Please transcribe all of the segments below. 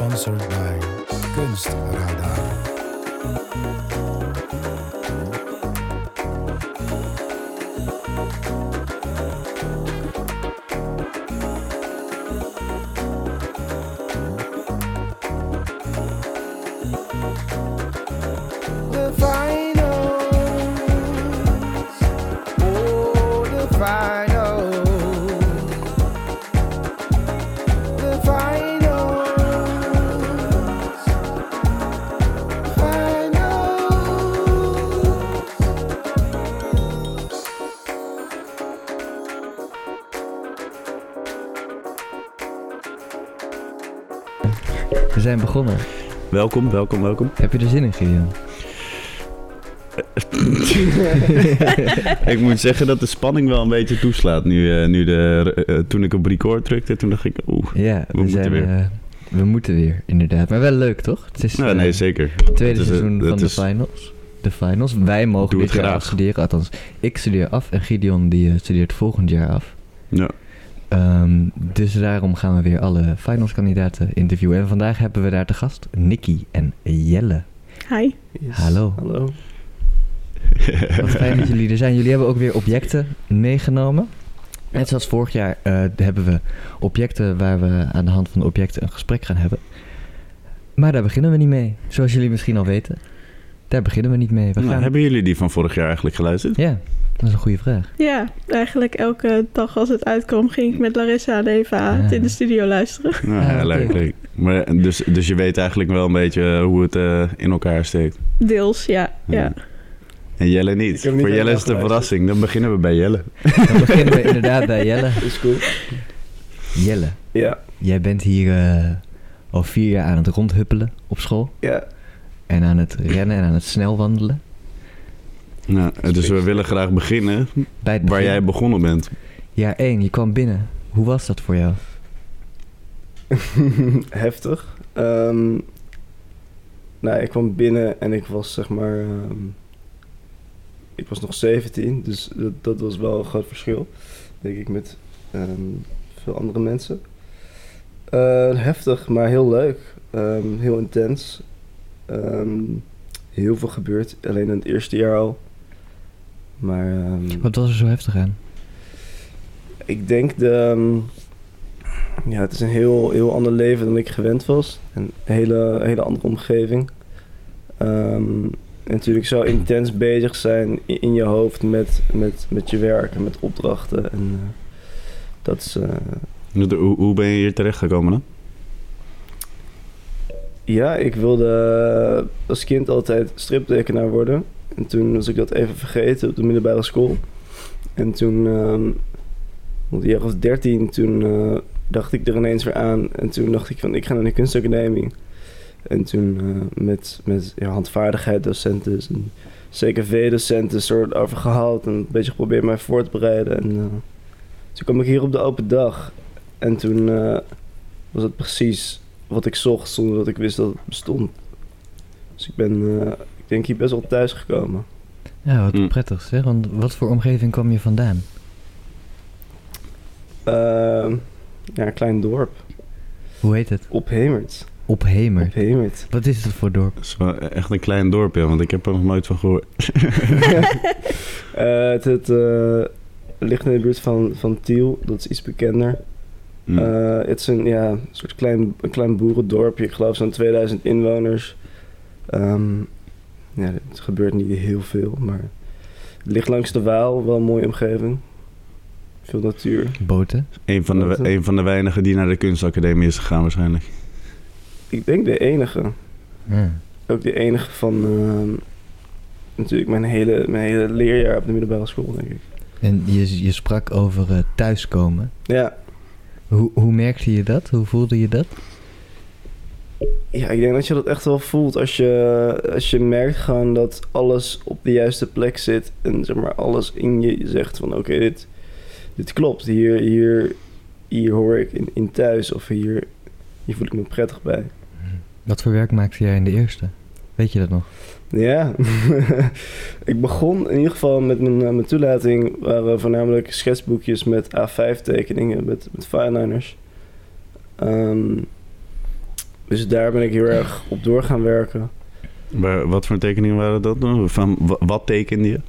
Sponsored by Kunstradar. Begonnen. Welkom, welkom, welkom. Heb je er zin in, Gideon? ik moet zeggen dat de spanning wel een beetje toeslaat nu, eh, nu de, eh, toen ik op record drukte. Toen dacht ik, oeh. Ja, we, moeten zijn weer. eh, we moeten weer, inderdaad. Maar wel leuk, toch? Het is Nou, nee, zeker. het tweede is, seizoen van de is- finals. De finals. Wij mogen dit jaar graag. afstuderen. Althans, ik studeer af en Gideon die studeert volgend jaar af. Ja. Ehm, dus daarom gaan we weer alle finalskandidaten interviewen. En vandaag hebben we daar te gast Nicky en Jelle. Hi. Hallo. Hallo. Wat fijn dat jullie er zijn. Jullie hebben ook weer objecten meegenomen. Net zoals vorig jaar eh, hebben we objecten waar we aan de hand van de objecten een gesprek gaan hebben. Maar daar beginnen we niet mee. Zoals jullie misschien al weten. Daar beginnen we niet mee. We Nou, gaan... hebben jullie die van vorig jaar eigenlijk geluisterd? Ja, dat is een goede vraag. Ja, eigenlijk elke dag als het uitkwam ging ik met Larissa en Eva het in de studio luisteren. Nou, Ah, ja, oké. leuk, leuk. Maar, eh, dus, dus je weet eigenlijk wel een beetje eh, hoe het eh, in elkaar steekt. Deels, ja. ja. En Jelle niet. Voor Jelle is het een verrassing. Dan beginnen we bij Jelle. Dan beginnen we inderdaad bij Jelle. Is cool. Jelle, Ja, jij bent hier eh, al vier jaar aan het rondhuppelen op school. ja. En aan het rennen en aan het snelwandelen. Nou, dus we willen graag beginnen Bij waar jij begonnen bent. Jaar 1, je kwam binnen. Hoe was dat voor jou? Heftig. Ehm, nou, ik kwam binnen en ik was zeg maar... ehm, ik was nog 17, dus dat, dat was wel een groot verschil. Denk ik met ehm, veel andere mensen. Eh, heftig, maar heel leuk. Ehm, heel intens. Ehm, heel veel gebeurd, alleen in het eerste jaar al. Maar... ehm, Wat was er zo heftig aan? Ik denk de. ehm, ja, het is een heel, heel ander leven dan ik gewend was. Een hele, hele andere omgeving. Ehm, en natuurlijk zo intens bezig zijn in je hoofd met, met, met je werk en met opdrachten. En eh, dat is. eh, Hoe, hoe ben je hier terecht gekomen dan? ja, ik wilde als kind altijd striptekenaar worden. En toen was ik dat even vergeten op de middelbare school. En toen, ehm op de jaar of dertien, toen eh, dacht ik er ineens weer aan. En toen dacht ik van, ik ga naar de kunstacademie. En toen eh, met, met ja, handvaardigheid docenten en CKV-docenten soort over gehad. En een beetje geprobeerd mij voor te bereiden. En eh, toen kwam ik hier op de open dag. En toen was het precies wat ik zocht zonder dat ik wist dat het bestond. Dus ik ben, denk hier best wel thuis gekomen. Ja, wat Mm. prettig zeg. Want wat voor omgeving kwam je vandaan? Ehm, ja, een klein dorp. Hoe heet het? Op Hemert. Op Hemer. Op Hemert. Wat is het voor dorp? Het is wel echt een klein dorpje, want ik heb er nog nooit van gehoord. Eh, het het eh, ligt in de buurt van, van Tiel. Dat is iets bekender. Hm. Eh, het is een, ja, soort klein, een klein boerendorpje. Ik geloof zo'n 2000 inwoners. Ehm, ja, het gebeurt niet heel veel, maar het ligt langs de Waal. Wel een mooie omgeving. Veel natuur. Boten? Een van, de, een van de weinigen die naar de kunstacademie is gegaan waarschijnlijk. Ik denk de enige. Ja. Ook de enige van ehm, natuurlijk mijn hele, mijn hele leerjaar op de middelbare school, denk ik. En je, je sprak over eh, thuiskomen. Ja, Hoe, hoe merkte je dat? Hoe voelde je dat? Ja, ik denk dat je dat echt wel voelt als je, als je merkt gewoon dat alles op de juiste plek zit. En zeg maar alles in je zegt van oké, dit, dit klopt. Hier, hier, hier hoor ik in, in thuis of hier, hier voel ik me prettig bij. Wat voor werk maakte jij in de eerste? Weet je dat nog? Ja, ik begon in ieder geval met mijn, mijn toelating waren voornamelijk schetsboekjes met A5 tekeningen, met, met fineliners. Ehm, Dus daar ben ik heel erg op door gaan werken. Maar wat voor tekeningen waren dat dan? Van wa- wat tekende je?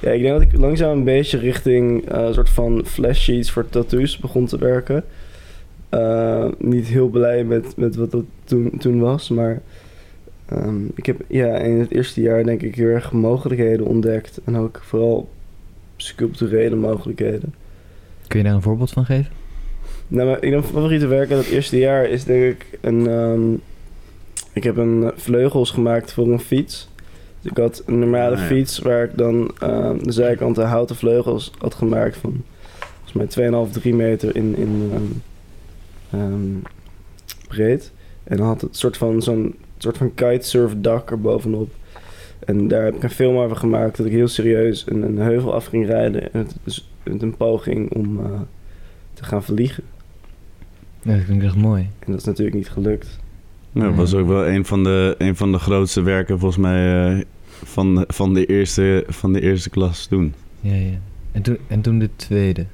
Ja, ik denk dat ik langzaam een beetje richting eh, een soort van flash sheets voor tattoos begon te werken. Eh, niet heel blij met, met wat dat toen, toen was, maar ehm, ik heb ja, in het eerste jaar denk ik heel erg mogelijkheden ontdekt. En ook vooral sculpturele mogelijkheden. Kun je daar een voorbeeld van geven? Nou, mijn mijn favoriete werk uit het eerste jaar is denk ik een... ehm, ik heb een eh, vleugels gemaakt voor een fiets. Dus ik had een normale Ah, ja. fiets waar ik dan ehm, de zijkanten houten vleugels had gemaakt van volgens mij 2,5, 3 meter in, in ehm, breed. En dan had het soort van zo'n soort van kitesurf dak erbovenop. En daar heb ik een film over gemaakt dat ik heel serieus een, een heuvel af ging rijden. En het met een poging om eh, te gaan vliegen. Ja, dat klinkt echt mooi. En dat is natuurlijk niet gelukt. Nou, dat was ook wel een van de, een van de grootste werken volgens mij eh, van, van, de eerste, van de eerste klas toen. Ja, ja. En toen, en toen de tweede.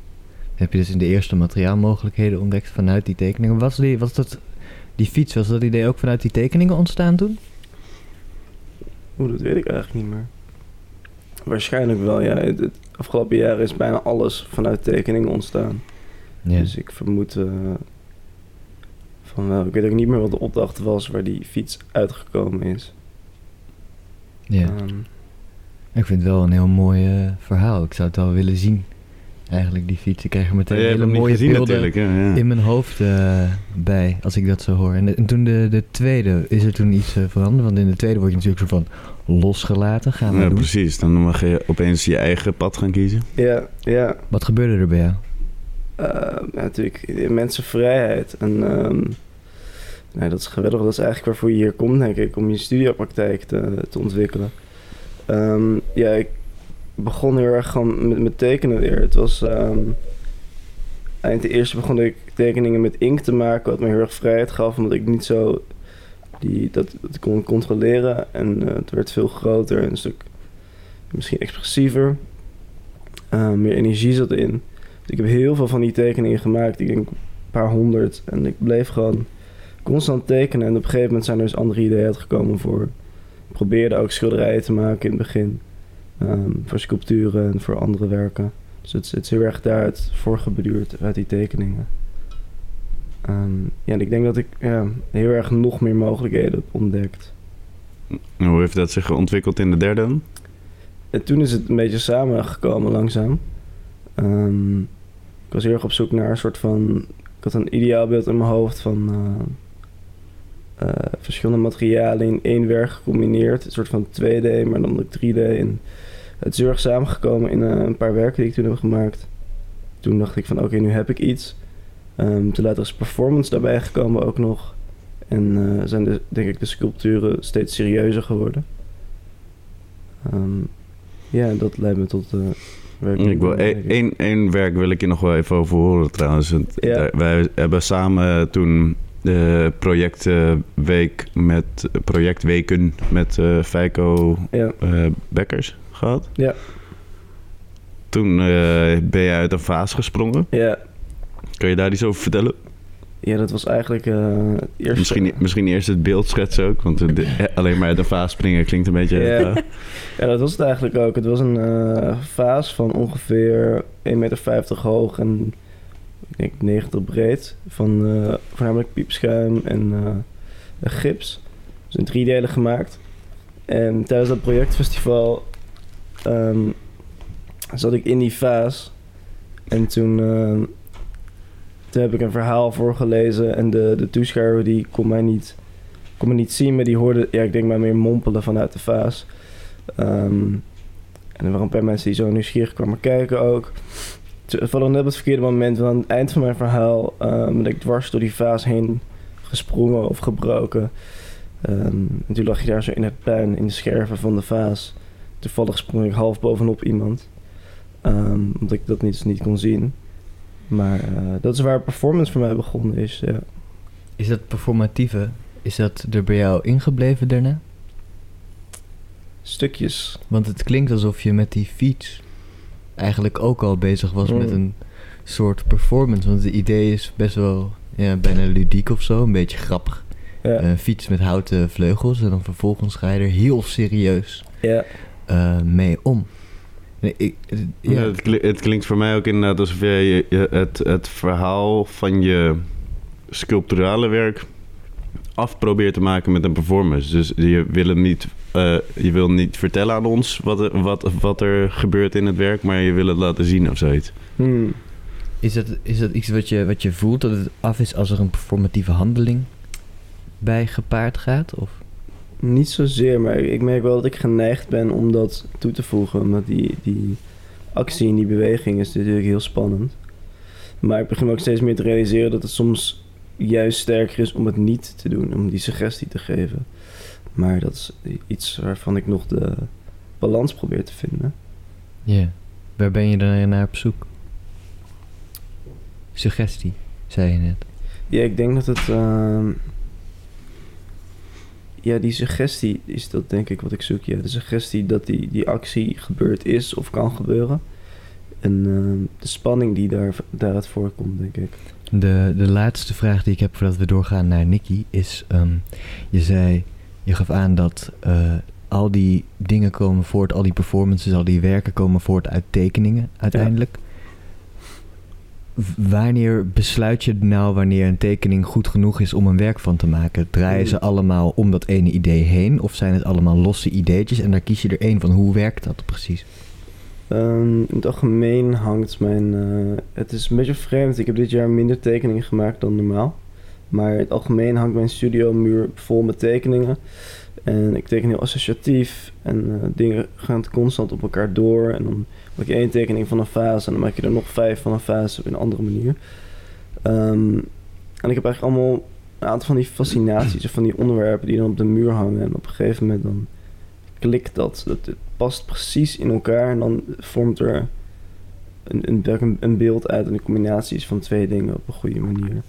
Heb je dus in de eerste materiaalmogelijkheden ontdekt vanuit die tekeningen. Was, die, was dat, die fiets, was dat idee ook vanuit die tekeningen ontstaan toen? Oeh, dat weet ik eigenlijk niet meer. Waarschijnlijk wel, ja. Het, het afgelopen jaar is bijna alles vanuit tekeningen ontstaan. Ja. Dus ik vermoed eh, van wel. Ik weet ook niet meer wat de opdracht was waar die fiets uitgekomen is. ja. Ehm, Ik vind het wel een heel mooi eh, verhaal. Ik zou het wel willen zien. Eigenlijk die fiets. Ik krijg er meteen hebt hele mooie gezien beelden natuurlijk. Ja, ja. in mijn hoofd eh, bij als ik dat zo hoor. En, de- en toen de, de tweede, is er toen iets eh, veranderd? Want in de tweede word je natuurlijk zo van losgelaten. Gaan we Ja, doen. precies. Dan mag je opeens je eigen pad gaan kiezen. ja, ja. Wat gebeurde er bij jou? Eh, ja, natuurlijk mensenvrijheid. En ehm, nee, dat is geweldig. Dat is eigenlijk waarvoor je hier komt, denk ik, om je studiopraktijk te, te ontwikkelen. Ehm, ja, ik begon heel erg gewoon met, met tekenen weer. Het was ehm, eind de eerste begon ik tekeningen met inkt te maken, wat me heel erg vrijheid gaf, omdat ik niet zo die, dat, dat kon controleren. En eh, het werd veel groter en een stuk misschien expressiever. Meer energie zat erin. Dus ik heb heel veel van die tekeningen gemaakt. Ik denk een paar honderd. En ik bleef gewoon constant tekenen. En op een gegeven moment zijn er dus andere ideeën uitgekomen voor. Ik probeerde ook schilderijen te maken in het begin. Ehm, voor sculpturen en voor andere werken. Dus het, is- het is heel erg daaruit voorgebeduurd uit die tekeningen. Ehm, ja, en ik denk dat ik ja, heel erg nog meer mogelijkheden heb ontdekt. Hoe heeft dat zich ontwikkeld in de derde? En toen is het een beetje samengekomen langzaam. Ehm, ik was heel erg op zoek naar een soort van... Ik had een ideaalbeeld in mijn hoofd van... eh, eh, verschillende materialen in één werk gecombineerd. Een soort van 2D, maar dan ook 3D. En het is heel erg samengekomen in eh, een paar werken die ik toen heb gemaakt. Toen dacht ik van oké, nu heb ik iets. Ehm, toen later is performance daarbij gekomen ook nog. En zijn de, denk ik de sculpturen steeds serieuzer geworden. Ehm, ja, dat leidt me tot... werk Ik wil één, werk wil ik je nog wel even over horen trouwens. Ja. Wij hebben samen toen de projectweek met projectweken met eh Feiko Ja, eh, Bekkers gehad. Ja. Toen eh, ben je uit een vaas gesprongen. ja, Kan je daar iets over vertellen? Ja, dat was eigenlijk eh het eerste... Misschien, misschien eerst het beeld schetsen ook. Want de- alleen maar een vaas springen klinkt een beetje... Ja. eh, Ja, dat was het eigenlijk ook. Het was een eh, vaas van ongeveer 1,50 meter hoog en ik denk 90 breed. Van eh, voornamelijk piepschuim en gips. Dus in drie delen gemaakt. En tijdens dat projectfestival ehm, zat ik in die vaas. En toen, ehm, toen heb ik een verhaal voorgelezen. En de, de toeschouwer die kon mij niet, kon me niet zien, maar die hoorde, ja, ik denk maar meer mompelen vanuit de vaas. Ehm, en er waren een paar mensen die zo nieuwsgierig kwamen kijken ook. Het was net op het verkeerde moment, want aan het eind van mijn verhaal ehm, ben ik dwars door die vaas heen gesprongen of gebroken. Ehm, en toen lag je daar zo in het puin, in de scherven van de vaas. Toevallig sprong ik half bovenop iemand. Omdat ik dat niet, niet kon zien. Maar eh, dat is waar performance voor mij begonnen is. Ja. Is dat performatieve, is dat er bij jou ingebleven daarna? Stukjes. Want het klinkt alsof je met die fiets eigenlijk ook al bezig was Mm. met een soort performance. Want het idee is best wel ja, bijna ludiek of zo, een beetje grappig. Ja. Een fiets met houten vleugels. En dan vervolgens ga je er heel serieus ja. eh, mee om. Nee, ik, Ja. het, kli- het klinkt voor mij ook inderdaad alsof jij je, je- het, het verhaal van je sculpturale werk af probeert te maken met een performance. Dus je wil, hem niet, eh, je wil niet vertellen aan ons wat, er- wat, wat er gebeurt in het werk, maar je wil het laten zien of zoiets. Hmm. is, dat, is dat iets wat je, wat je voelt dat het af is als er een performatieve handeling bij gepaard gaat? Of? Niet zozeer, maar ik merk wel dat ik geneigd ben om dat toe te voegen. Omdat die, die actie en die beweging is natuurlijk heel spannend. Maar ik begin ook steeds meer te realiseren dat het soms juist sterker is om het niet te doen. Om die suggestie te geven. Maar dat is iets waarvan ik nog de balans probeer te vinden. Ja. Waar ben je dan naar op zoek? Suggestie, zei je net. Ja, ik denk dat het... ehm, Ja, die suggestie is dat denk ik wat ik zoek. Ja, de suggestie dat die, die actie gebeurd is of kan gebeuren. En ehm, de spanning die daar, daaruit voorkomt, denk ik. De, de laatste vraag die ik heb voordat we doorgaan naar Nicky is... ehm, je zei, je gaf aan dat eh, al die dingen komen voort, al die performances, al die werken komen voort uit tekeningen uiteindelijk. W- Wanneer besluit je nou wanneer een tekening goed genoeg is om een werk van te maken? Draaien ze allemaal om dat ene idee heen? Of zijn het allemaal losse ideetjes en daar kies je er één van? Hoe werkt dat precies? Ehm, in het algemeen hangt mijn... eh, het is een beetje vreemd. Ik heb dit jaar minder tekeningen gemaakt dan normaal. Maar in het algemeen hangt mijn studio muur vol met tekeningen. En ik teken heel associatief. En eh, dingen gaan constant op elkaar door. En dan maak je één tekening van een fase. En dan maak je er nog vijf van een fase op een andere manier. Ehm, en ik heb eigenlijk allemaal een aantal van die fascinaties. Of van die onderwerpen die dan op de muur hangen. En op een gegeven moment dan klikt dat. dat het past precies in elkaar. En dan vormt er een, een, een, beeld uit. En de combinatie is van twee dingen op een goede manier.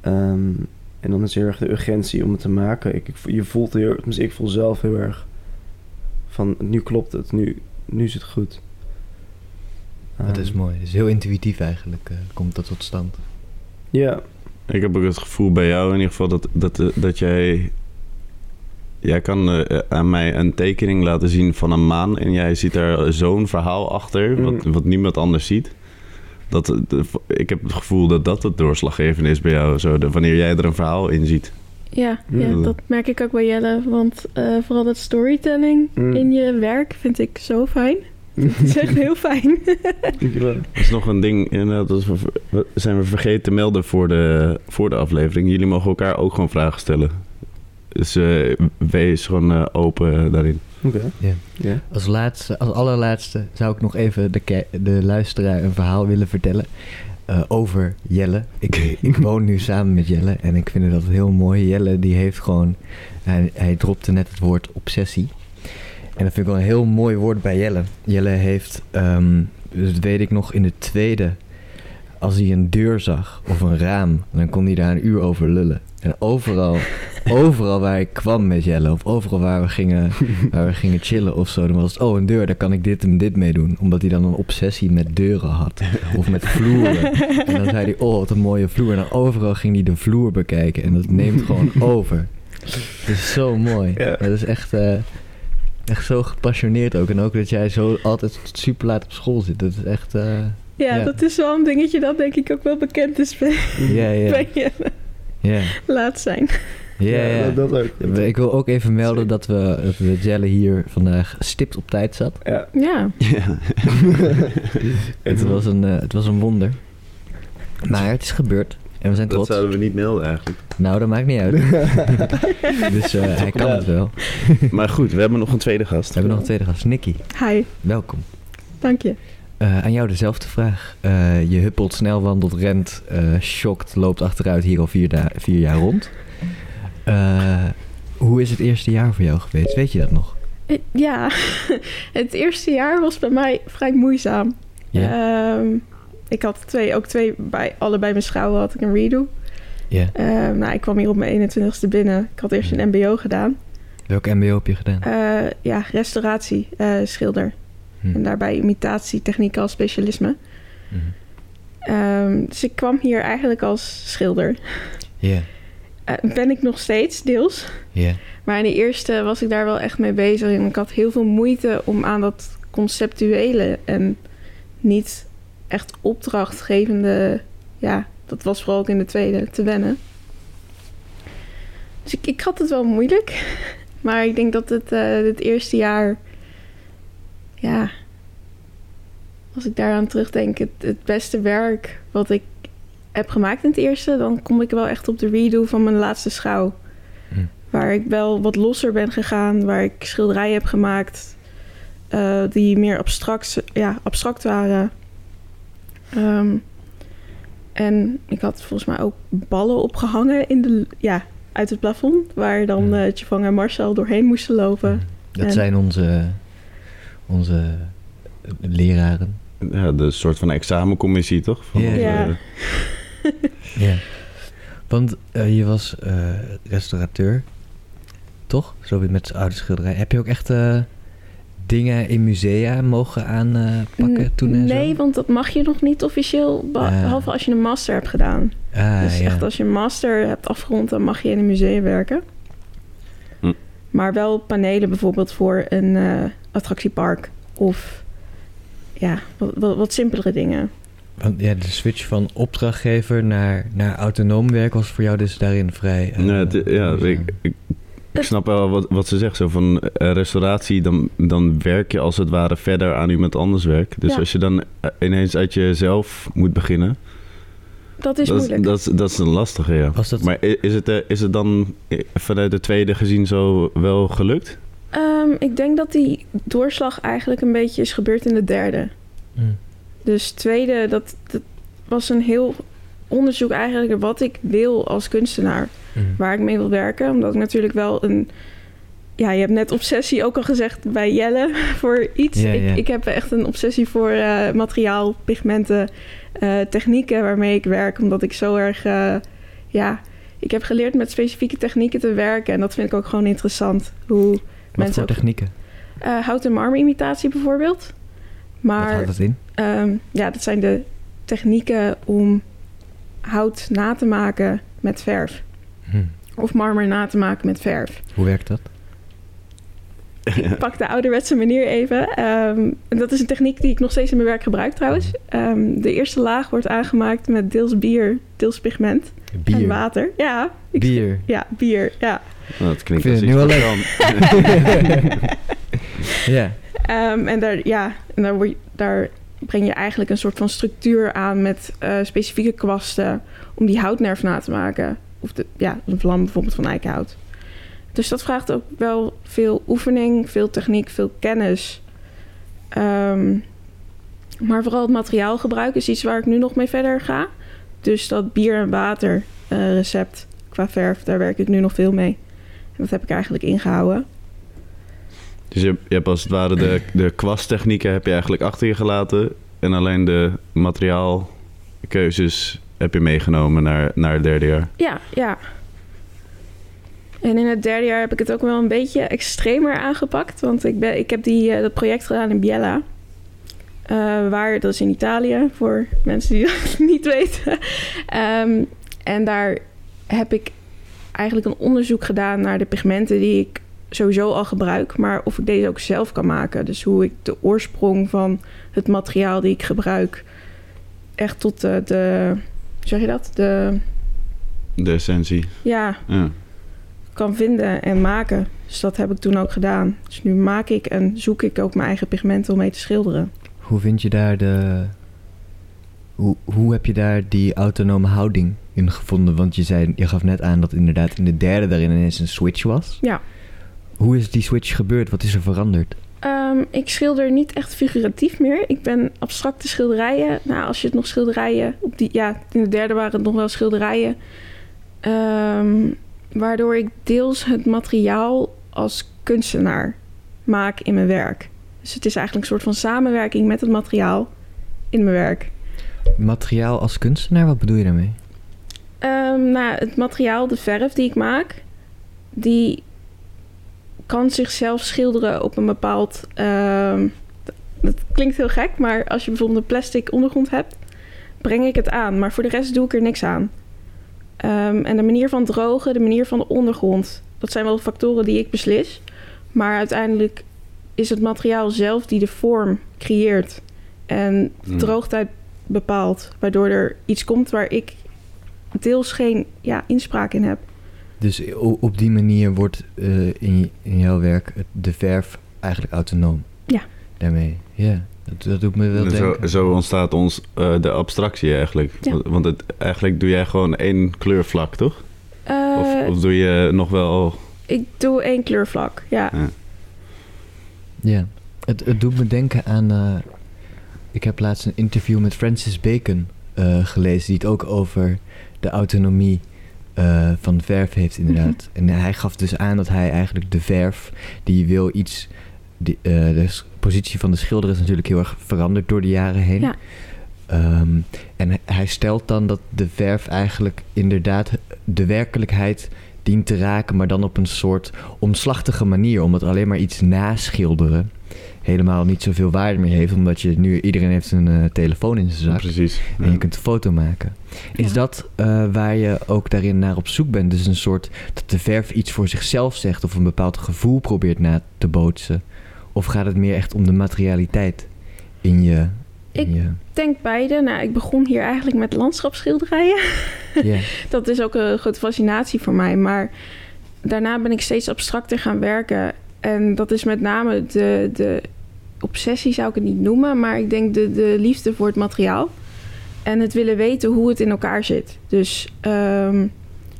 Ehm, en dan is heel erg de urgentie om het te maken. Ik, je voelt heel, ik voel zelf heel erg van nu klopt het, nu, nu is het goed. Dat is Ehm, mooi. Het is heel intuïtief eigenlijk, eh, komt dat tot stand. Ja, Ik heb ook het gevoel bij jou in ieder geval dat, dat, eh, dat jij... Jij kan eh, aan mij een tekening laten zien van een maan... en jij ziet daar zo'n verhaal achter, wat, Mm. wat niemand anders ziet. Dat, de- ik heb het gevoel dat dat het doorslaggevende is bij jou. Zo, de, wanneer jij er een verhaal in ziet. Ja, ja, dat merk ik ook bij Jelle. Want eh, vooral dat storytelling Mm. in je werk vind ik zo fijn. Het is echt heel fijn. dankjewel. Dat is nog een ding, inderdaad, dat is we- zijn we vergeten te melden voor de, voor de aflevering. Jullie mogen elkaar ook gewoon vragen stellen. Dus eh, wees gewoon eh, open daarin. Oké. Ja. Ja. Als, laatste, als allerlaatste zou ik nog even de, de luisteraar een verhaal willen vertellen eh, over Jelle. Ik, ik woon nu samen met Jelle en ik vind dat heel mooi. Jelle die heeft gewoon, hij, hij dropte net het woord obsessie. En dat vind ik wel een heel mooi woord bij Jelle. Jelle heeft, ehm, dus dat weet ik nog, in de tweede, als hij een deur zag of een raam, dan kon hij daar een uur over lullen. En overal, overal waar ik kwam met Jelle, of overal waar we gingen waar we gingen chillen of zo. Dan was het, oh, een deur, daar kan ik dit en dit mee doen. Omdat hij dan een obsessie met deuren had. Of met vloeren. En dan zei hij, oh, wat een mooie vloer. En dan overal ging hij de vloer bekijken. En dat neemt gewoon over. Het is zo mooi. Ja. Dat is echt, eh, echt zo gepassioneerd ook. En ook dat jij zo altijd super laat op school zit. Dat is echt, eh, Ja, Ja. dat is wel een dingetje dat denk ik ook wel bekend is bij, ja, ja. bij Jelle. Ja, Laat zijn. ja, ja. Dat, dat ook. Ik wil ook even melden dat we, dat we Jelle hier vandaag stipt op tijd zat. Ja. Ja. Ja. Het was een, eh, het was een wonder. Maar het is gebeurd. En we zijn Dat trots. zouden we niet melden eigenlijk. Nou, dat maakt niet uit. dus eh, hij kan het wel. Maar goed, we hebben nog een tweede gast. We hebben nog een tweede gast. Nicky, Hi, welkom. dank je. Eh, aan jou dezelfde vraag. Eh, je huppelt, snel wandelt, rent, eh shokt, loopt achteruit hier al vier, vier jaar rond. Eh, hoe is het eerste jaar voor jou geweest? Weet je dat nog? Ja, het eerste jaar was bij mij vrij moeizaam. Ja. Ehm, ik had twee, ook twee, bij allebei mijn schouwen had ik een redo. Ja. Ehm, nou, ik kwam hier op mijn 21ste binnen. Ik had eerst een mbo gedaan. Welk mbo heb je gedaan? Eh, ja, restauratie, eh, schilder. Hm. En daarbij imitatietechniek als specialisme. Mhm. Ehm, dus ik kwam hier eigenlijk als schilder. Ja. eh, ben ik nog steeds, deels. Ja. Maar in de eerste was ik daar wel echt mee bezig. En ik had heel veel moeite om aan dat conceptuele en niet echt opdrachtgevende... Ja, dat was vooral ook in de tweede, te wennen. Dus ik, ik had het wel moeilijk. Maar ik denk dat het, eh, het eerste jaar... Ja, als ik daaraan terugdenk, het, het beste werk wat ik heb gemaakt in het eerste... dan kom ik wel echt op de redo van mijn laatste schouw. Hm. Waar ik wel wat losser ben gegaan. Waar ik schilderijen heb gemaakt eh, die meer abstract, ja, abstract waren. Ehm, en ik had volgens mij ook ballen opgehangen in de, ja, uit het plafond. Waar dan eh Tjevang en Marcel doorheen moesten lopen. Dat En- zijn onze, onze leraren. Ja, de soort van examencommissie, toch? Van Ja. onze- Ja. Ja. Want eh, je was eh, restaurateur, toch? Zo weer met z'n oude schilderij. Heb je ook echt eh, dingen in musea mogen aanpakken N- toen en nee, zo? want dat mag je nog niet officieel. be-. Behalve als je een master hebt gedaan. Ah, dus ja. echt als je een master hebt afgerond, dan mag je in een museum werken. Hm. Maar wel panelen bijvoorbeeld voor een eh, attractiepark. Of ja, wat, wat, wat simpelere dingen. Want ja, de switch van opdrachtgever naar, naar autonoom werk was voor jou dus daarin vrij... eh, Nee, het- ja, ik, ik snap wel wat, wat ze zegt. Zo van eh, restauratie, dan, dan werk je als het ware verder aan iemand anders werk. Dus Ja. als je dan eh, ineens uit jezelf moet beginnen, Dat is dat, is, moeilijk. dat, is, dat is een lastige, ja. Was dat- Maar is het, eh, is het dan vanuit de tweede gezien zo wel gelukt? Ehm, ik denk dat die doorslag eigenlijk een beetje is gebeurd in de derde. Hm. Dus tweede, dat, dat was een heel onderzoek eigenlijk wat ik wil als kunstenaar. Hm. waar ik mee wil werken. Omdat ik natuurlijk wel een. Ja, je hebt net obsessie ook al gezegd bij Jelle voor iets. Ik, ik heb echt een obsessie voor eh, materiaal, pigmenten, eh, technieken waarmee ik werk. Omdat ik zo erg. eh, ja, ik heb geleerd met specifieke technieken te werken. En dat vind ik ook gewoon interessant. Hoe Wat mensen voor ook. technieken? hout- en marmerimitatie bijvoorbeeld. Wat Maar houdt dat in? Ehm, ja, dat zijn de technieken om hout na te maken met verf. Hm. Of marmer na te maken met verf. Hoe werkt dat? Ik pak de ouderwetse manier even. Ehm, en dat is een techniek die ik nog steeds in mijn werk gebruik trouwens. Ehm, de eerste laag wordt aangemaakt met deels bier, deels pigment en Bier. water. Ja, ik- Bier. Ja, bier, ja. Nou, dat klinkt als iets nu ja. Ehm, en daar, ja, en daar, word je- daar breng je eigenlijk een soort van structuur aan met eh, specifieke kwasten om die houtnerf na te maken. Of de, ja, een vlam bijvoorbeeld van eikenhout. Dus dat vraagt ook wel veel oefening, veel techniek, veel kennis. Ehm, maar vooral het materiaalgebruik is iets waar ik nu nog mee verder ga. Dus dat bier en water eh, recept qua verf, daar werk ik nu nog veel mee. En dat heb ik eigenlijk ingehouden. Dus je, hebt als het ware de, de kwasttechnieken heb je eigenlijk achter je gelaten. En alleen de materiaalkeuzes heb je meegenomen naar, naar het derde jaar. Ja, ja. En in het derde jaar heb ik het ook wel een beetje extremer aangepakt. Want ik, ben, ik heb die, eh, dat project gedaan in Biella. Eh, waar, dat is in Italië, voor mensen die dat niet weten. Ehm, en daar heb ik eigenlijk een onderzoek gedaan naar de pigmenten die ik sowieso al gebruik. Maar of ik deze ook zelf kan maken. Dus hoe ik de oorsprong van het materiaal die ik gebruik... echt tot de, de hoe zeg je dat? De, De essentie. ja, Ja. kan vinden en maken. Dus dat heb ik toen ook gedaan. Dus nu maak ik en zoek ik ook mijn eigen pigmenten om mee te schilderen. Hoe vind je daar de... Hoe, hoe heb je daar die autonome houding in gevonden? Want je, zei, je gaf net aan dat inderdaad in de derde daarin ineens een switch was. Ja. Hoe is die switch gebeurd? Wat is er veranderd? Ehm, ik schilder niet echt figuratief meer. Ik ben abstracte schilderijen. Nou, als je het nog schilderijen... Op die, ja, in de derde waren het nog wel schilderijen. Ehm, waardoor ik deels het materiaal als kunstenaar maak in mijn werk. Dus het is eigenlijk een soort van samenwerking met het materiaal in mijn werk. Materiaal als kunstenaar, wat bedoel je daarmee? Ehm, nou, het materiaal, de verf die ik maak, die kan zichzelf schilderen op een bepaald. ehm, dat klinkt heel gek, maar als je bijvoorbeeld een plastic ondergrond hebt, breng ik het aan. Maar voor de rest doe ik er niks aan. Ehm, en de manier van drogen, de manier van de ondergrond. Dat zijn wel factoren die ik beslis. Maar uiteindelijk is het materiaal zelf die de vorm creëert. En de Hmm. droogtijd bepaalt. Waardoor er iets komt waar ik deels geen ja, inspraak in heb. Dus op die manier wordt eh, in, in jouw werk de verf eigenlijk autonoom. Ja. Daarmee, ja. Dat, dat doet me wel zo, zo ontstaat ons eh, de abstractie eigenlijk. Ja. Want- Want het, eigenlijk doe jij gewoon één kleurvlak, toch? Eh, Of, of doe je nog wel... Ik doe één kleurvlak, ja. Ja. Het, het doet me denken aan... eh, ik heb laatst een interview met Francis Bacon eh, gelezen... die het ook over de autonomie eh, van verf heeft inderdaad. En hij gaf dus aan dat hij eigenlijk de verf... die wil iets... Die, eh, de positie van de schilder is natuurlijk heel erg veranderd door de jaren heen. Ja. Ehm, en hij- hij stelt dan dat de verf eigenlijk inderdaad de werkelijkheid dient te raken, maar dan op een soort omslachtige manier. Omdat alleen maar iets naschilderen helemaal niet zoveel waarde meer heeft. Omdat je nu, iedereen heeft een eh, telefoon in zijn zak. Precies. En je kunt een foto maken. Is Ja. dat eh, waar je ook daarin naar op zoek bent? Dus een soort dat de verf iets voor zichzelf zegt of een bepaald gevoel probeert na te bootsen? Of gaat het meer echt om de materialiteit in je. Ik- denk beide. Nou, ik begon hier eigenlijk met landschapsschilderijen. ja. Dat is ook een grote fascinatie voor mij. Maar daarna ben ik steeds abstracter gaan werken. En dat is met name de, de obsessie, zou ik het niet noemen. Maar ik denk de, de liefde voor het materiaal. En het willen weten hoe het in elkaar zit. Dus ehm,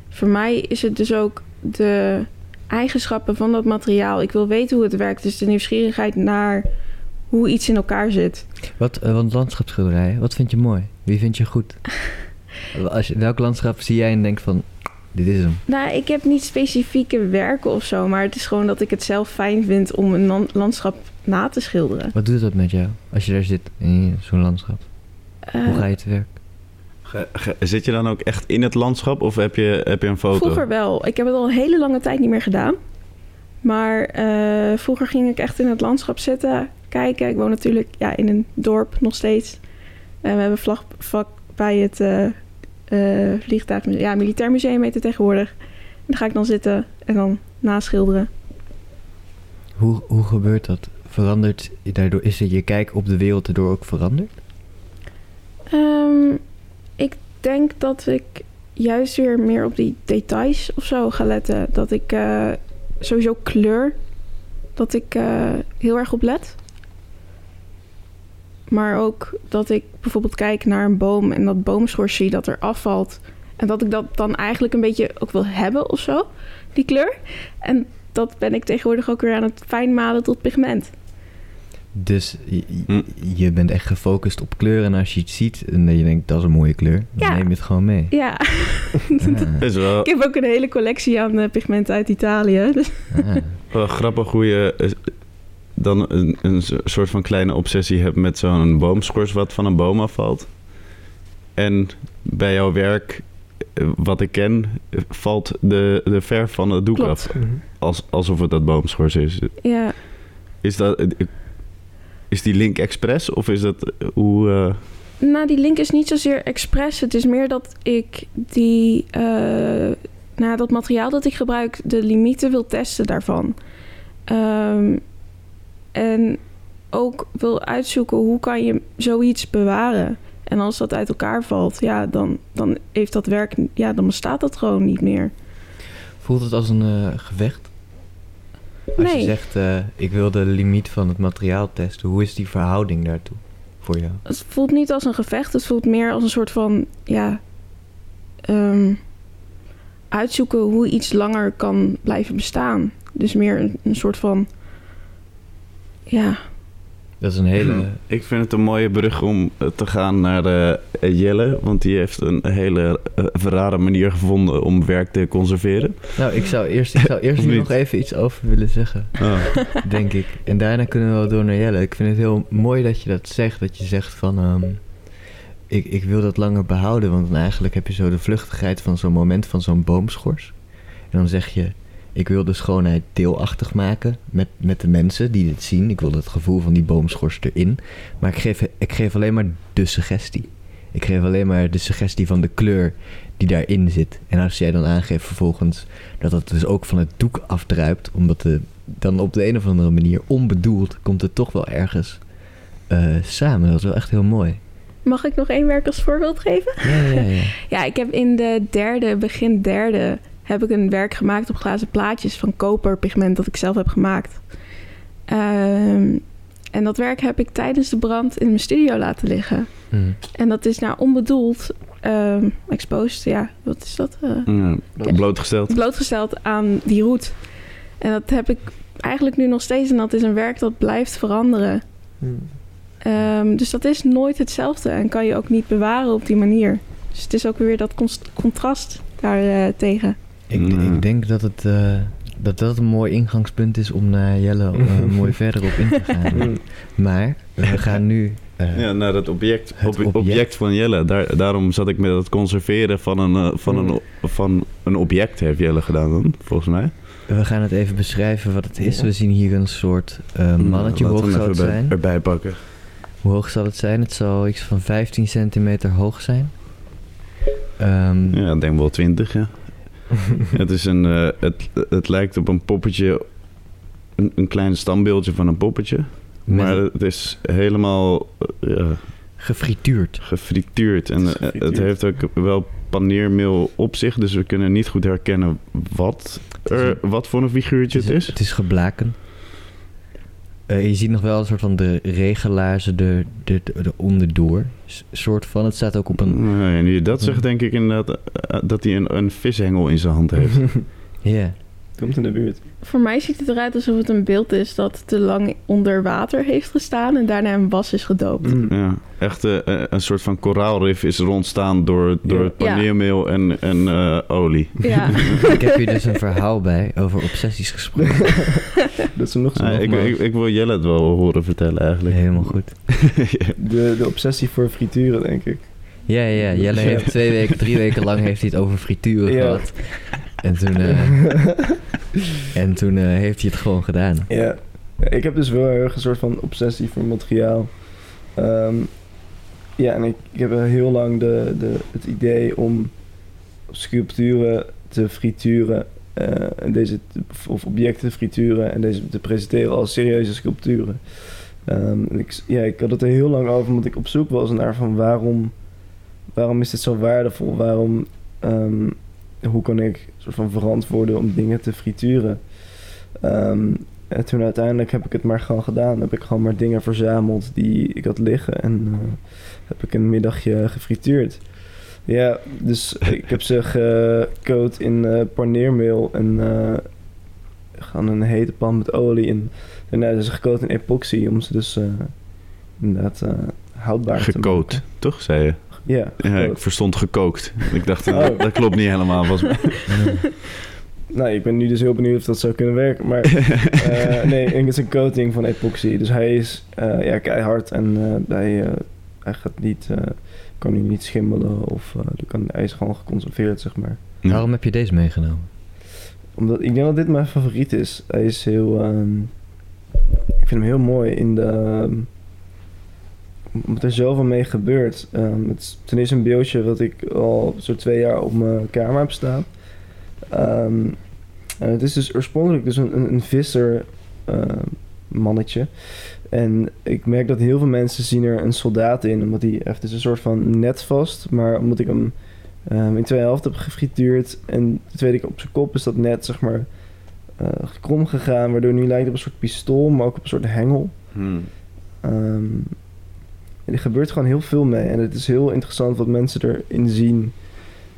voor mij is het dus ook de eigenschappen van dat materiaal. Ik wil weten hoe het werkt. Dus de nieuwsgierigheid naar hoe iets in elkaar zit. Wat, eh, want landschapsschilderijen, wat vind je mooi? Wie vind je goed? Als je, welk landschap zie jij en denkt van, dit is hem? Nou, ik heb niet specifieke werken of zo, maar het is gewoon dat ik het zelf fijn vind om een lan- landschap na te schilderen. Wat doet dat met jou als je daar zit in zo'n landschap? Hoe Eh, ga je te werk? Ge- ge- Zit je dan ook echt in het landschap of heb je, heb je een foto? vroeger wel. Ik heb het al een hele lange tijd niet meer gedaan. Maar eh, vroeger ging ik echt in het landschap zitten, kijken. Ik woon natuurlijk ja, in een dorp nog steeds. En we hebben vlag, vak bij het eh vliegtuigmuseum, ja, militair museum heet het tegenwoordig. En dan ga ik dan zitten en dan naschilderen. Hoe, hoe gebeurt dat? Verandert daardoor, is het je kijk op de wereld erdoor ook veranderd? Ehm, ik denk dat ik juist weer meer op die details of zo ga letten. Dat ik eh, sowieso kleur, dat ik eh, heel erg op let. Maar ook dat ik bijvoorbeeld kijk naar een boom en dat boomschors zie dat er afvalt. En dat ik dat dan eigenlijk een beetje ook wil hebben of zo, die kleur. En dat ben ik tegenwoordig ook weer aan het fijnmalen tot pigment. Dus je, Hm. je bent echt gefocust op kleur en als je iets ziet en je denkt dat is een mooie kleur, dan Ja. neem je het gewoon mee. Ja, is wel, ik heb ook een hele collectie aan eh, pigmenten uit Italië. Dus wel grappig hoe je eh, dan een, een so- soort van kleine obsessie hebt met zo'n boomschors wat van een boom afvalt. En bij jouw werk, eh, wat ik ken, eh, valt de, de verf van het doek Klopt. af. Als, alsof het dat boomschors is. ja, Is, dat, eh, is die link expres of is dat hoe... eh, Nou, die link is niet zozeer expres. Het is meer dat ik die, eh, nou, dat materiaal dat ik gebruik, de limieten wil testen daarvan. Ehm, en ook wil uitzoeken hoe kan je zoiets bewaren. En als dat uit elkaar valt, ja, dan, dan heeft dat werk, ja, dan bestaat dat gewoon niet meer. Voelt het als een eh, gevecht? Als je zegt, eh, ik wil de limiet van het materiaal testen, hoe is die verhouding daartoe voor jou? Het voelt niet als een gevecht, het voelt meer als een soort van, ja, ehm, uitzoeken hoe iets langer kan blijven bestaan. Dus meer een, een soort van, ja, Dat is een hele... Ik vind het een mooie brug om eh, te gaan naar eh, Jelle. Want die heeft een hele eh, rare manier gevonden om werk te conserveren. Nou, ik zou eerst, ik zou eerst nog even iets over willen zeggen, denk ik. En daarna kunnen we wel door naar Jelle. Ik vind het heel mooi dat je dat zegt, dat je zegt van... ehm, ik, ik wil dat langer behouden, want dan eigenlijk heb je zo de vluchtigheid van zo'n moment van zo'n boomschors. En dan zeg je, ik wil de schoonheid deelachtig maken met, met de mensen die dit zien. Ik wil het gevoel van die boomschors erin. Maar ik geef, ik geef alleen maar de suggestie. Ik geef alleen maar de suggestie van de kleur die daarin zit. En als jij dan aangeeft vervolgens dat het dus ook van het doek afdruipt, omdat de, dan op de een of andere manier onbedoeld komt het toch wel ergens eh, samen. Dat is wel echt heel mooi. Mag ik nog één werk als voorbeeld geven? Ja, ja, ja. Ja, ik heb in de derde, begin derde, heb ik een werk gemaakt op glazen plaatjes van koperpigment dat ik zelf heb gemaakt. Ehm, en dat werk heb ik tijdens de brand in mijn studio laten liggen. Hm. En dat is nou onbedoeld ehm, exposed, ja, wat is dat? Eh, Ja, blootgesteld. blootgesteld aan die roet. En dat heb ik eigenlijk nu nog steeds. En dat is een werk dat blijft veranderen. Hmm. Ehm, dus dat is nooit hetzelfde en kan je ook niet bewaren op die manier. Dus het is ook weer dat contrast daar eh, tegen. Ik, Ja. ik denk dat het eh, dat dat een mooi ingangspunt is om naar Jelle eh, mooi verder op in te gaan. Hmm. Maar we gaan nu... eh, Ja, naar dat object, Het ob- object. object. van Jelle. Daar, daarom zat ik met het conserveren van een, van, een, van een object, heeft Jelle gedaan dan, volgens mij. We gaan het even beschrijven wat het is. We zien hier een soort mannetje. Hoe we hoog zal het bij- zijn? erbij pakken. Hoe hoog zal het zijn? Het zal iets van 15 centimeter hoog zijn. Ehm, Ja, ik denk wel 20, ja. het, is een, eh, het, het lijkt op een poppetje, een, een klein standbeeldje van een poppetje. met Maar het is helemaal eh, ja, gefrituurd. gefrituurd. En Het is eh, het heeft ook wel paneermeel op zich. Dus we kunnen niet goed herkennen wat, er, wat voor een figuurtje het is. Het is geblaken. Eh, je ziet nog wel een soort van de regelaarzen er, er, er onderdoor. S- soort van. Het staat ook op een... Nee, nu je dat zegt, denk ik inderdaad eh, dat hij een, een vishengel in zijn hand heeft. Ja. Komt in de buurt. Voor mij ziet het eruit alsof het een beeld is dat te lang onder water heeft gestaan en daarna in was is gedoopt. Hmm. Ja, echt eh, eh, een soort van koraalrif is er ontstaan door, door Ja. paneermeel en, en eh, olie. Ja, ik heb hier dus een verhaal bij over obsessies gesproken. Dat is nog zo. Ja, ik, ik, ik wil Jelle het wel horen vertellen eigenlijk. Helemaal goed. De, de obsessie voor frituren, denk ik. Ja, ja. Jelle heeft twee weken, drie weken lang heeft hij het over frituren Ja. gehad. En toen, eh, en toen eh, heeft hij het gewoon gedaan. Ja. Ik heb dus wel erg een soort van obsessie voor materiaal. Ehm, ja, en ik, ik heb heel lang de, de, het idee om sculpturen te frituren. eh, en deze, of objecten te frituren en deze te presenteren als serieuze sculpturen. Ehm, ik, ja, ik had het er heel lang over, omdat ik op zoek was naar van waarom, waarom is dit zo waardevol? Waarom, ehm, hoe kan ik soort van verantwoorden om dingen te frituren? Ehm, en toen uiteindelijk heb ik het maar gewoon gedaan. Heb ik gewoon maar dingen verzameld die ik had liggen. En eh, heb ik een middagje gefrituurd. Ja, dus ik heb ze gecoat in eh paneermeel en eh gewoon een hete pan met olie. En daarna zijn ze gecoat in epoxy om ze dus inderdaad houdbaar te maken. toch, zei je? Ja, Ja, ik gecoat. verstond gekookt. Ik dacht, Oh. dat klopt niet helemaal. Was... Nou, ik ben nu dus heel benieuwd of dat zou kunnen werken. Maar eh, nee, het is een coating van epoxy. Dus hij is eh, ja, keihard en eh, hij, eh, hij gaat niet, eh, kan nu niet schimmelen of kan, hij is gewoon geconserveerd, zeg maar. Ja. Waarom heb je deze meegenomen? Omdat ik denk dat dit mijn favoriet is. Hij is heel, ehm, ik vind hem heel mooi in de, ehm, omdat er zoveel mee gebeurt. Ehm, het is ten eerste een beeldje wat ik al zo'n twee jaar op mijn kamer heb staan. Ehm, en het is dus oorspronkelijk dus een, een, een visser ehm, mannetje. En ik merk dat heel veel mensen zien er een soldaat in. Omdat hij heeft dus een soort van net vast. Maar omdat ik hem ehm, in twee helften heb gefrituurd. En de tweede keer op zijn kop is dat net zeg maar eh, krom gegaan. Waardoor nu lijkt op een soort pistool, maar ook op een soort hengel. Hmm. Ehm, en er gebeurt gewoon heel veel mee. En het is heel interessant wat mensen erin zien.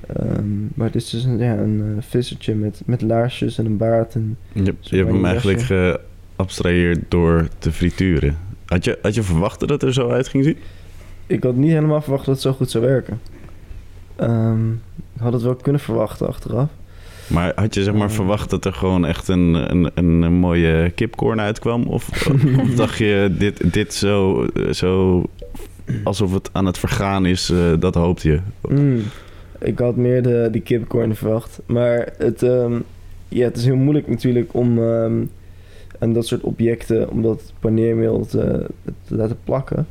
Ehm, maar het is dus een, ja, een eh, vissertje met, met laarsjes en een baard. En, Je, hebt hem eigenlijk geabstraheerd door te frituren. Had je, had je verwacht dat het er zo uit ging zien? ik had niet helemaal verwacht dat het zo goed zou werken. Ehm, ik had het wel kunnen verwachten achteraf. Maar had je zeg maar verwacht dat er gewoon echt een, een, een, mooie kipcorn uitkwam? Of, of dacht je dit, dit zo, zo alsof het aan het vergaan is, eh, dat hoopte je? Mm, ik had meer de, de kipcorn verwacht. Maar het, ehm, ja, het is heel moeilijk natuurlijk om ehm, aan dat soort objecten, om dat paneermeel te, te laten plakken.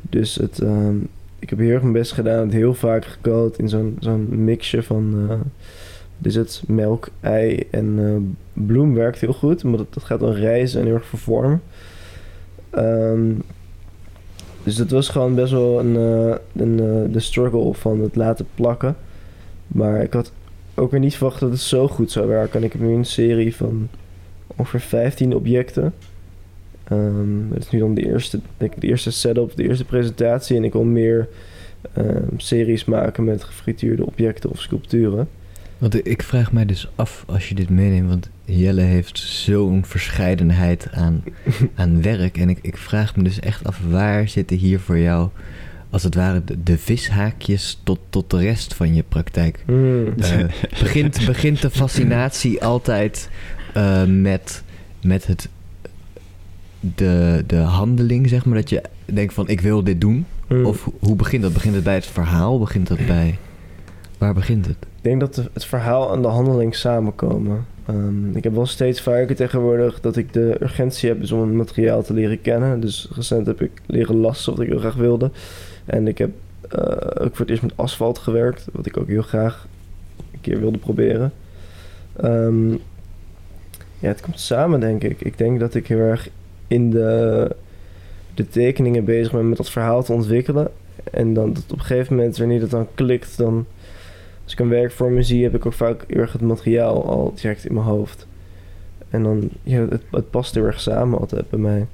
Dus het, ehm, ik heb heel erg mijn best gedaan. Het heel vaak gekookt in zo'n zo'n mixje van... eh dus het melk, ei en eh, bloem werkt heel goed. Maar dat, dat gaat dan rijzen en heel erg vervormen. Ehm, dus dat was gewoon best wel een, eh, een, eh, de struggle van het laten plakken. Maar ik had ook weer niet verwacht dat het zo goed zou werken. En ik heb nu een serie van ongeveer 15 objecten. Ehm dat is nu dan de eerste, de eerste setup, de eerste presentatie. En ik wil meer ehm, series maken met gefrituurde objecten of sculpturen. Want ik vraag mij dus af als je dit meeneemt, want Jelle heeft zo'n verscheidenheid aan, aan werk. En ik, ik vraag me dus echt af, waar zitten hier voor jou, als het ware, de, de vishaakjes tot, tot de rest van je praktijk? Hmm. Eh, begint, begint de fascinatie altijd eh, met, met het, de, de handeling, zeg maar, dat je denkt van ik wil dit doen? Hmm. Of hoe begint dat? Begint het bij het verhaal? Begint het bij... Waar begint het? Ik denk dat het verhaal en de handeling samenkomen. Ehm, ik heb wel steeds vaker tegenwoordig dat ik de urgentie heb dus om een materiaal te leren kennen. Dus recent heb ik leren lassen wat ik heel graag wilde. En ik heb eh, ook voor het eerst met asfalt gewerkt, wat ik ook heel graag een keer wilde proberen. Ehm, ja, het komt samen denk ik. Ik denk dat ik heel erg in de, de tekeningen bezig ben met dat verhaal te ontwikkelen. En dan op een gegeven moment, wanneer dat dan klikt, dan als ik een werkvorm zie, heb ik ook vaak heel erg het materiaal al direct in mijn hoofd. En dan, ja, het, het past heel erg samen altijd bij mij.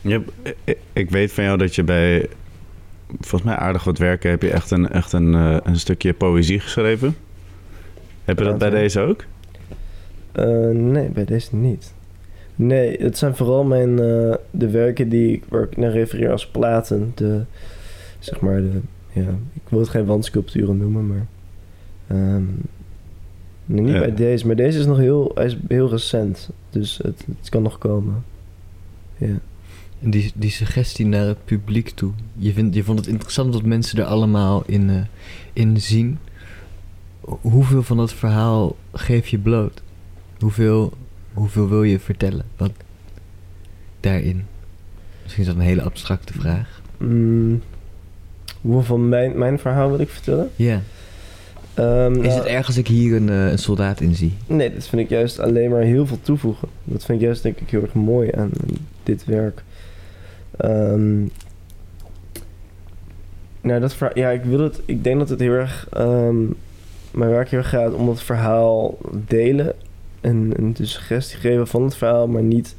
Je hebt- ik- weet van jou dat je bij volgens mij aardig wat werken heb je echt een, echt een, eh, een stukje poëzie geschreven. Heb je dat bij deze ook? Eh, nee, bij deze niet. Nee, het zijn vooral mijn, eh, de werken die ik, waar ik naar refereer als platen. De, zeg maar, de, ja, ik wil het geen wandsculpturen noemen, maar... ehm, nee, niet Ja. bij deze, maar deze is nog heel, hij is heel recent. Dus het, het kan nog komen. Ja. En die, die suggestie naar het publiek toe. Je, vindt, je vond het interessant dat mensen er allemaal in, eh, in zien. Hoeveel van dat verhaal geef je bloot? Hoeveel, hoeveel wil je vertellen? Wat daarin? Misschien is dat een hele abstracte vraag. Mm, hoeveel van mijn, mijn verhaal wil ik vertellen? Ja. Ehm, Is nou, het erg als ik hier een, eh, een soldaat in zie? Nee, dat vind ik juist alleen maar heel veel toevoegen. Dat vind ik juist denk ik heel erg mooi aan dit werk. Ehm, nou, dat verhaal, ja, ik wil het. Ik denk dat het heel erg. ehm, mijn werk heel erg gaat om het verhaal delen. En, en de suggestie geven van het verhaal, maar niet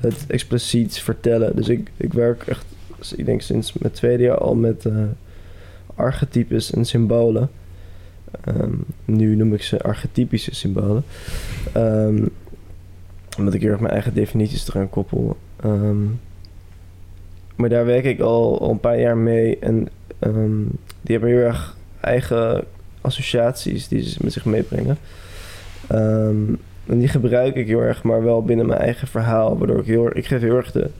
het expliciet vertellen. Dus ik, ik werk echt, ik denk sinds mijn tweede jaar al met eh, archetypes en symbolen. Ehm, nu noem ik ze archetypische symbolen. Ehm, omdat ik heel erg mijn eigen definities eraan koppel. Ehm, maar daar werk ik al, een paar jaar mee. En die hebben heel erg eigen associaties die ze met zich meebrengen. En die gebruik ik heel erg, maar wel binnen mijn eigen verhaal. Waardoor ik heel ik geef heel erg de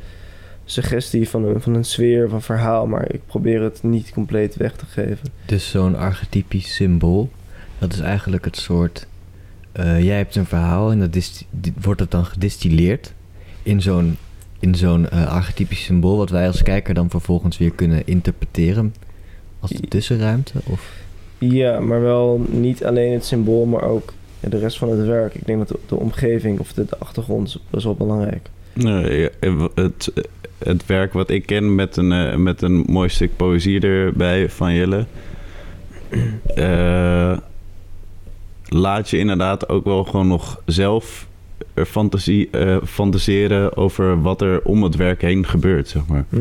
suggestie van een, van een sfeer, van verhaal. Maar ik probeer het niet compleet weg te geven. Dus zo'n archetypisch symbool. Dat is eigenlijk het soort. eh, jij hebt een verhaal en dat wordt het dan gedistilleerd in zo'n in zo'n eh, archetypisch symbool, wat wij als kijker dan vervolgens weer kunnen interpreteren als de tussenruimte? Of Ja, maar wel niet alleen het symbool, maar ook ja, de rest van het werk. Ik denk dat de, de omgeving of de, de achtergrond is best wel belangrijk. Nee, ja, het, het werk wat ik ken met een, eh, met een mooi stuk poëzie erbij van Jelle. eh, laat je inderdaad ook wel gewoon nog zelf er fantasie, eh, fantaseren over wat er om het werk heen gebeurt, zeg maar. Hm.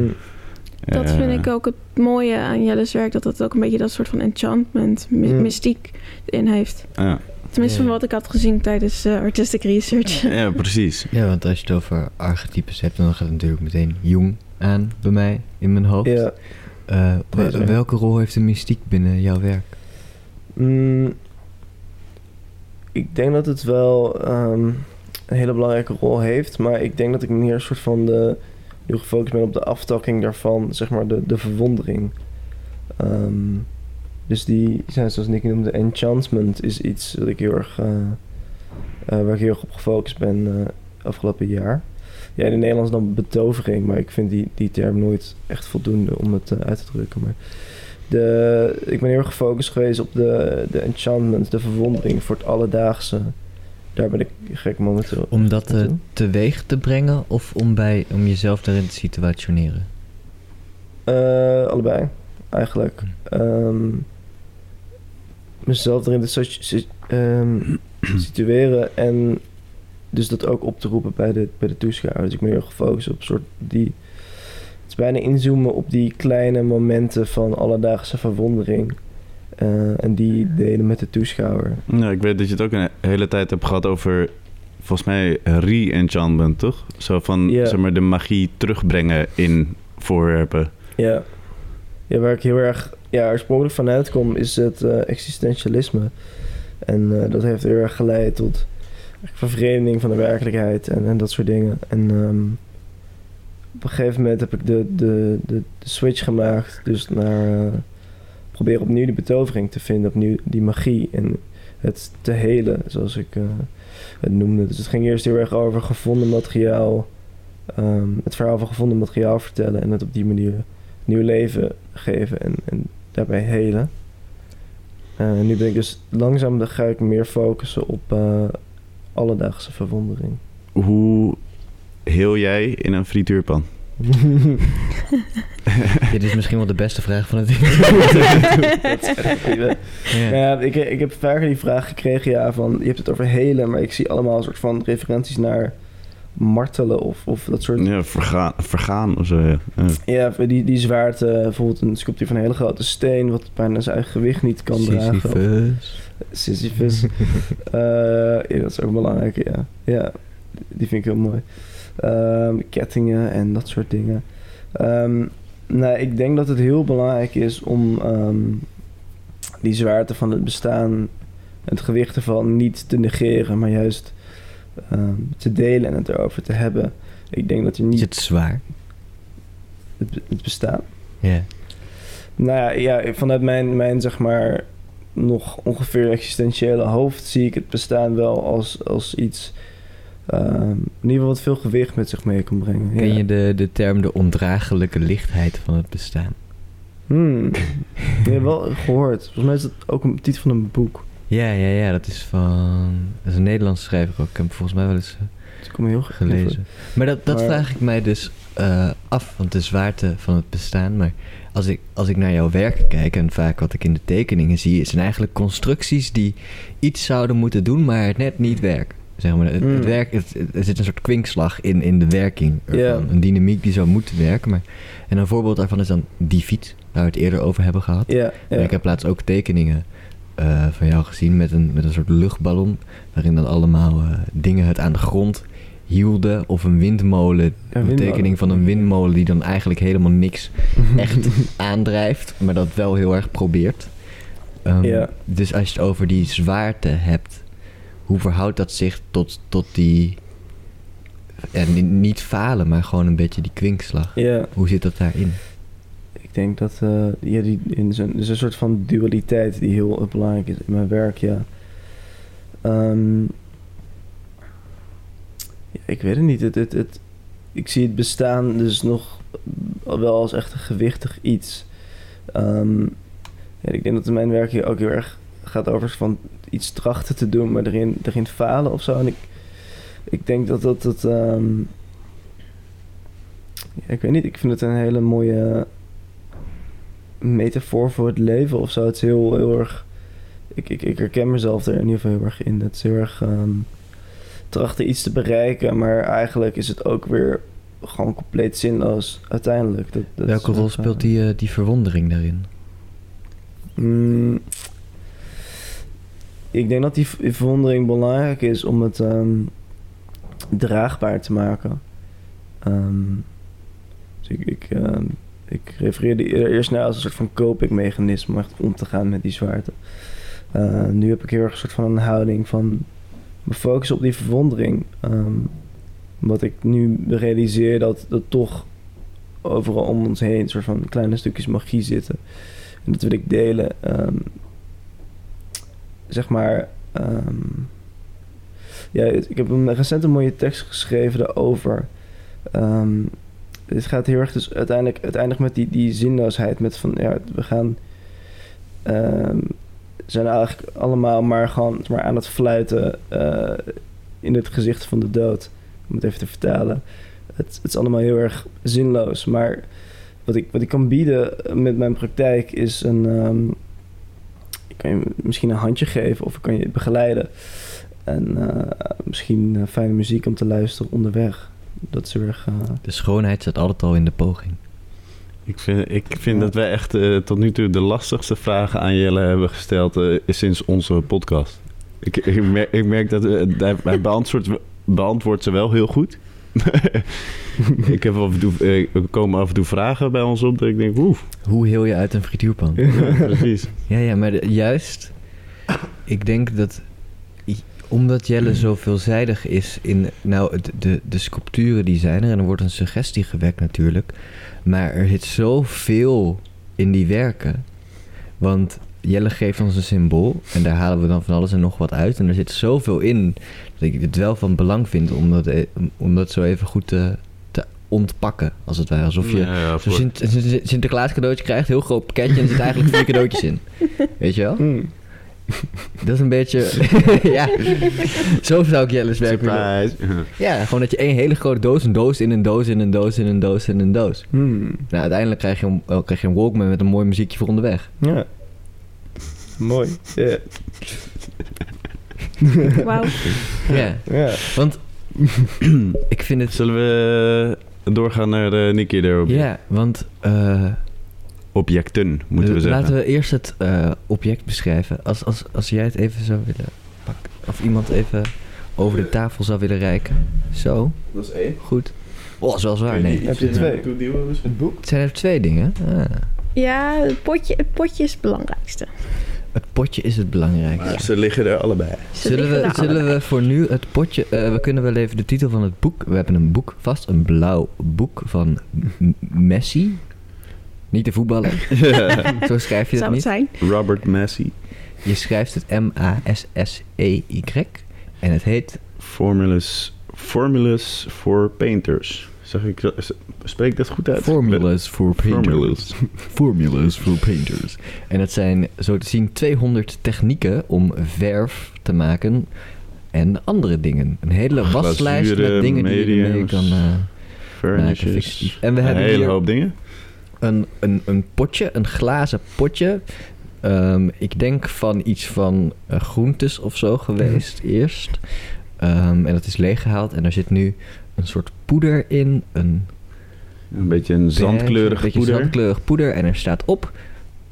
Dat vind ik ook het mooie aan Jelle's werk. Dat het ook een beetje dat soort van enchantment, my- Mm. mystiek in heeft. Ja, Tenminste Ja. van wat ik had gezien tijdens eh, artistic research. ja, precies. ja, want als je het over archetypes hebt, dan gaat het natuurlijk meteen Jung aan bij mij in mijn hoofd. Ja. Eh, welke rol heeft de mystiek binnen jouw werk? Mm, ik denk dat het wel ehm, een hele belangrijke rol heeft. Maar ik denk dat ik meer een soort van de... heel gefocust ben op de aftakking daarvan. Zeg maar de, de verwondering. Ehm, dus die zijn zoals Nicky noemde... enchantment is iets dat ik heel erg... eh, eh, waar ik heel erg op gefocust ben eh, afgelopen jaar. ja, in het Nederlands dan betovering, maar ik vind die, die term nooit echt voldoende om het uit te drukken. Maar de, ik ben heel erg gefocust geweest op de, de enchantment, de verwondering voor het alledaagse. Daar ben ik gek momenteel. Om dat naartoe. teweeg te brengen of om, bij, om jezelf daarin te situationeren? Allebei, eigenlijk. Ehm, mezelf erin te ehm, situeren en dus dat ook op te roepen bij de, bij de toeschouwer. Dus ik ben heel gefocust op soort die... Het is bijna inzoomen op die kleine momenten van alledaagse verwondering. eh, en die delen met de toeschouwer. Ja, ik weet dat je het ook een hele tijd hebt gehad over, volgens mij, re-enchantment, toch? Zo van, zeg maar, de magie terugbrengen in voorwerpen. Ja. ja, waar ik heel erg ja, oorspronkelijk vanuit kom, is het eh, existentialisme. En eh, dat heeft heel erg geleid tot vervreemding van de werkelijkheid en, en dat soort dingen. En ehm, op een gegeven moment heb ik de, de, de, switch gemaakt, dus naar eh, proberen opnieuw die betovering te vinden, opnieuw die magie en het te helen, zoals ik het noemde. Dus het ging eerst heel erg over gevonden materiaal, ehm, het verhaal van gevonden materiaal vertellen en het op die manier nieuw leven geven en, en daarbij helen. Eh, nu ben ik dus langzaam, dan ga ik meer focussen op eh, alledaagse verwondering. Hoe heel jij in een frituurpan? Dit is misschien wel de beste vraag van het ja. Ja, ik, ik heb vaker die vraag gekregen, ja, van je hebt het over helen, maar ik zie allemaal een soort van referenties naar martelen of, of dat soort... Ja, vergaan, vergaan of zo, ja. Ja. Ja, die, die zwaarte, bijvoorbeeld een sculptuur van een hele grote steen, wat bijna zijn eigen gewicht niet kan dragen. Of- Sisyphus. Sisyphus. Eh, ja, dat is ook belangrijk, ja. Ja, die vind ik heel mooi. Ehm, kettingen en dat soort dingen. Ehm, nou, ik denk dat het heel belangrijk is om ehm, die zwaarte van het bestaan, het gewicht ervan niet te negeren, maar juist ehm, te delen en het erover te hebben. Ik denk dat je Is niet het zwaar? het, het bestaan. Ja. Nou ja, ja vanuit mijn, mijn zeg maar nog ongeveer existentiële hoofd zie ik het bestaan wel als, als iets ehm, in ieder geval wat veel gewicht met zich mee kan brengen. Ken ja. je de, de term de ondraaglijke lichtheid van het bestaan? Hmm. Ja, wel gehoord. Volgens mij is dat ook een titel van een boek. Ja, ja, ja, dat is van... Dat is een Nederlandse schrijver ook. Ik heb hem volgens mij wel eens eh, Dus kom heel gelezen. Maar dat, dat Maar- vraag ik mij dus eh, af, want de zwaarte van het bestaan. Maar als ik, als ik naar jouw werk kijk, en vaak wat ik in de tekeningen zie, zijn eigenlijk constructies die iets zouden moeten doen, maar het net niet werken. Zeg maar, het, het Hmm. werk, het, het- er zit een soort kwinkslag in, in de werking. Een dynamiek die zou moeten werken. Maar, en een voorbeeld daarvan is dan die fiets, waar we het eerder over hebben gehad. En Ik heb laatst ook tekeningen eh, van jou gezien met een, met een soort luchtballon. Waarin dan allemaal eh, dingen het aan de grond hielden. Of een windmolen. Ja, een tekening van een windmolen die dan eigenlijk helemaal niks echt aandrijft. Maar dat wel heel erg probeert. Ehm, Ja. Dus als je het over die zwaarte hebt. Hoe verhoudt dat zich tot, tot die... Ja, ni- niet falen, maar gewoon een beetje die kwinkslag. Hoe zit dat daarin? Ik denk dat eh, ja, die, in zo'n, is een soort van dualiteit die heel eh, belangrijk is in mijn werk, ja. Ja, ik weet het niet. Het, het, het, ik zie het bestaan dus nog wel als echt een gewichtig iets. Ja, ik denk dat mijn werk hier ook heel erg gaat over van iets trachten te doen, maar erin, erin falen of zo. En ik, ik denk dat dat... dat ehm, ja, ik weet niet, ik vind het een hele mooie metafoor voor het leven of zo. Het is heel, heel erg... Ik, ik, ik herken mezelf er in ieder geval heel erg in. Het is heel erg ehm, trachten iets te bereiken, maar eigenlijk is het ook weer gewoon compleet zinloos uiteindelijk. Dat, dat Welke rol echt, speelt eh, die, eh, die verwondering daarin? Mm, ik denk dat die verwondering belangrijk is om het ehm, draagbaar te maken. Ehm, dus ik, ik, ik refereerde eerst naar als een soort van copingmechanisme om echt om te gaan met die zwaarte. Eh, nu heb ik heel erg een soort van een houding van me focussen op die verwondering. Ehm, omdat ik nu realiseer dat dat toch overal om ons heen een soort van kleine stukjes magie zitten. En dat wil ik delen. ehm, zeg maar. ehm, ja, ik heb een recent een mooie tekst geschreven daarover. Het gaat heel erg dus uiteindelijk, uiteindelijk met die, die zinloosheid. Met van, ja, we gaan... ehm, zijn eigenlijk allemaal maar gewoon maar, aan het fluiten eh, in het gezicht van de dood. Om het even te vertalen. Het, het is allemaal heel erg zinloos. Maar wat ik, wat ik kan bieden met mijn praktijk is een... ehm, ik kan je misschien een handje geven of ik kan je begeleiden. En eh, misschien eh, fijne muziek om te luisteren onderweg. Dat is heel erg... eh, De schoonheid zit altijd al in de poging. Ik vind, ik vind dat wij echt eh, tot nu toe de lastigste vragen aan Jelle hebben gesteld eh, sinds onze podcast. Ik, ik, merk, ik merk dat hij, hij beantwoordt, beantwoordt ze wel heel goed. ik heb af en toe, er komen af en toe vragen bij ons op dat ik denk, oeh, Hoe heel je uit een frituurpan? ja, precies. Ja, ja, maar de- juist, ik denk dat omdat Jelle zo veelzijdig is in, nou, het- de, de sculpturen die zijn er en er wordt een suggestie gewekt natuurlijk, maar er zit zoveel in die werken. Want Jelle geeft ons een symbool en daar halen we dan van alles en nog wat uit en er zit zoveel in dat ik het wel van belang vind om dat, e- om dat zo even goed te, te ontpakken, als het ware. Alsof je Ja, voor- Sint- Sinterklaas cadeautje krijgt, heel groot pakketje en er zit eigenlijk vier cadeautjes in. Weet je wel? mm. Dat is een beetje... ja, zo zou ik Jelle's werk willen. Surprise. Ja, gewoon dat je één hele grote doos, een doos in een doos in een doos in een doos in een doos. Hmm. Nou, uiteindelijk krijg je een, oh, krijg je een Walkman met een mooi muziekje voor onderweg. Ja. Mooi. Ja. Wauw. Ja, Ja. want ik vind het... Zullen we doorgaan naar de Nicky object- Ja, want... eh, objecten, moeten we zeggen. Laten we eerst het eh, object beschrijven. Als, als, als jij het even zou willen pakken. Of iemand even over de tafel zou willen reiken. Zo, Dat is één. goed. Oh, dat is wel zwaar, nee. Heb je twee? Het Het boek? Het zijn er twee dingen. Ah. Ja, het potje, het potje is het belangrijkste. Het potje is het belangrijkste. Maar ze liggen er allebei. Ze Zullen we, er zullen allebei. we voor nu het potje... eh, we kunnen wel even de titel van het boek... We hebben een boek vast. Een blauw boek van M- Messi. Niet de voetballer. Zo schrijf je dat Zou het niet. zijn? Robert Messi. Je schrijft het M-A-S-S-E-Y. En het heet... Formulas, formulas for painters. Zeg ik, dat- spreek dat goed uit? Formulas for Painters. Formulas. Formulas for Painters. En het zijn zo te zien 200 technieken om verf te maken en andere dingen. Een hele waslijst met dingen die je ermee mediums, kan eh, maken. Fictief. En we een hebben hele hier hoop dingen. Een, een, een potje, een glazen potje. Ehm, ik denk van iets van eh, groentes of zo geweest eerst. Ehm, en dat is leeggehaald en er zit nu een soort poeder in. Een Een beetje een zandkleurig een beetje poeder. zandkleurig poeder. En er staat op...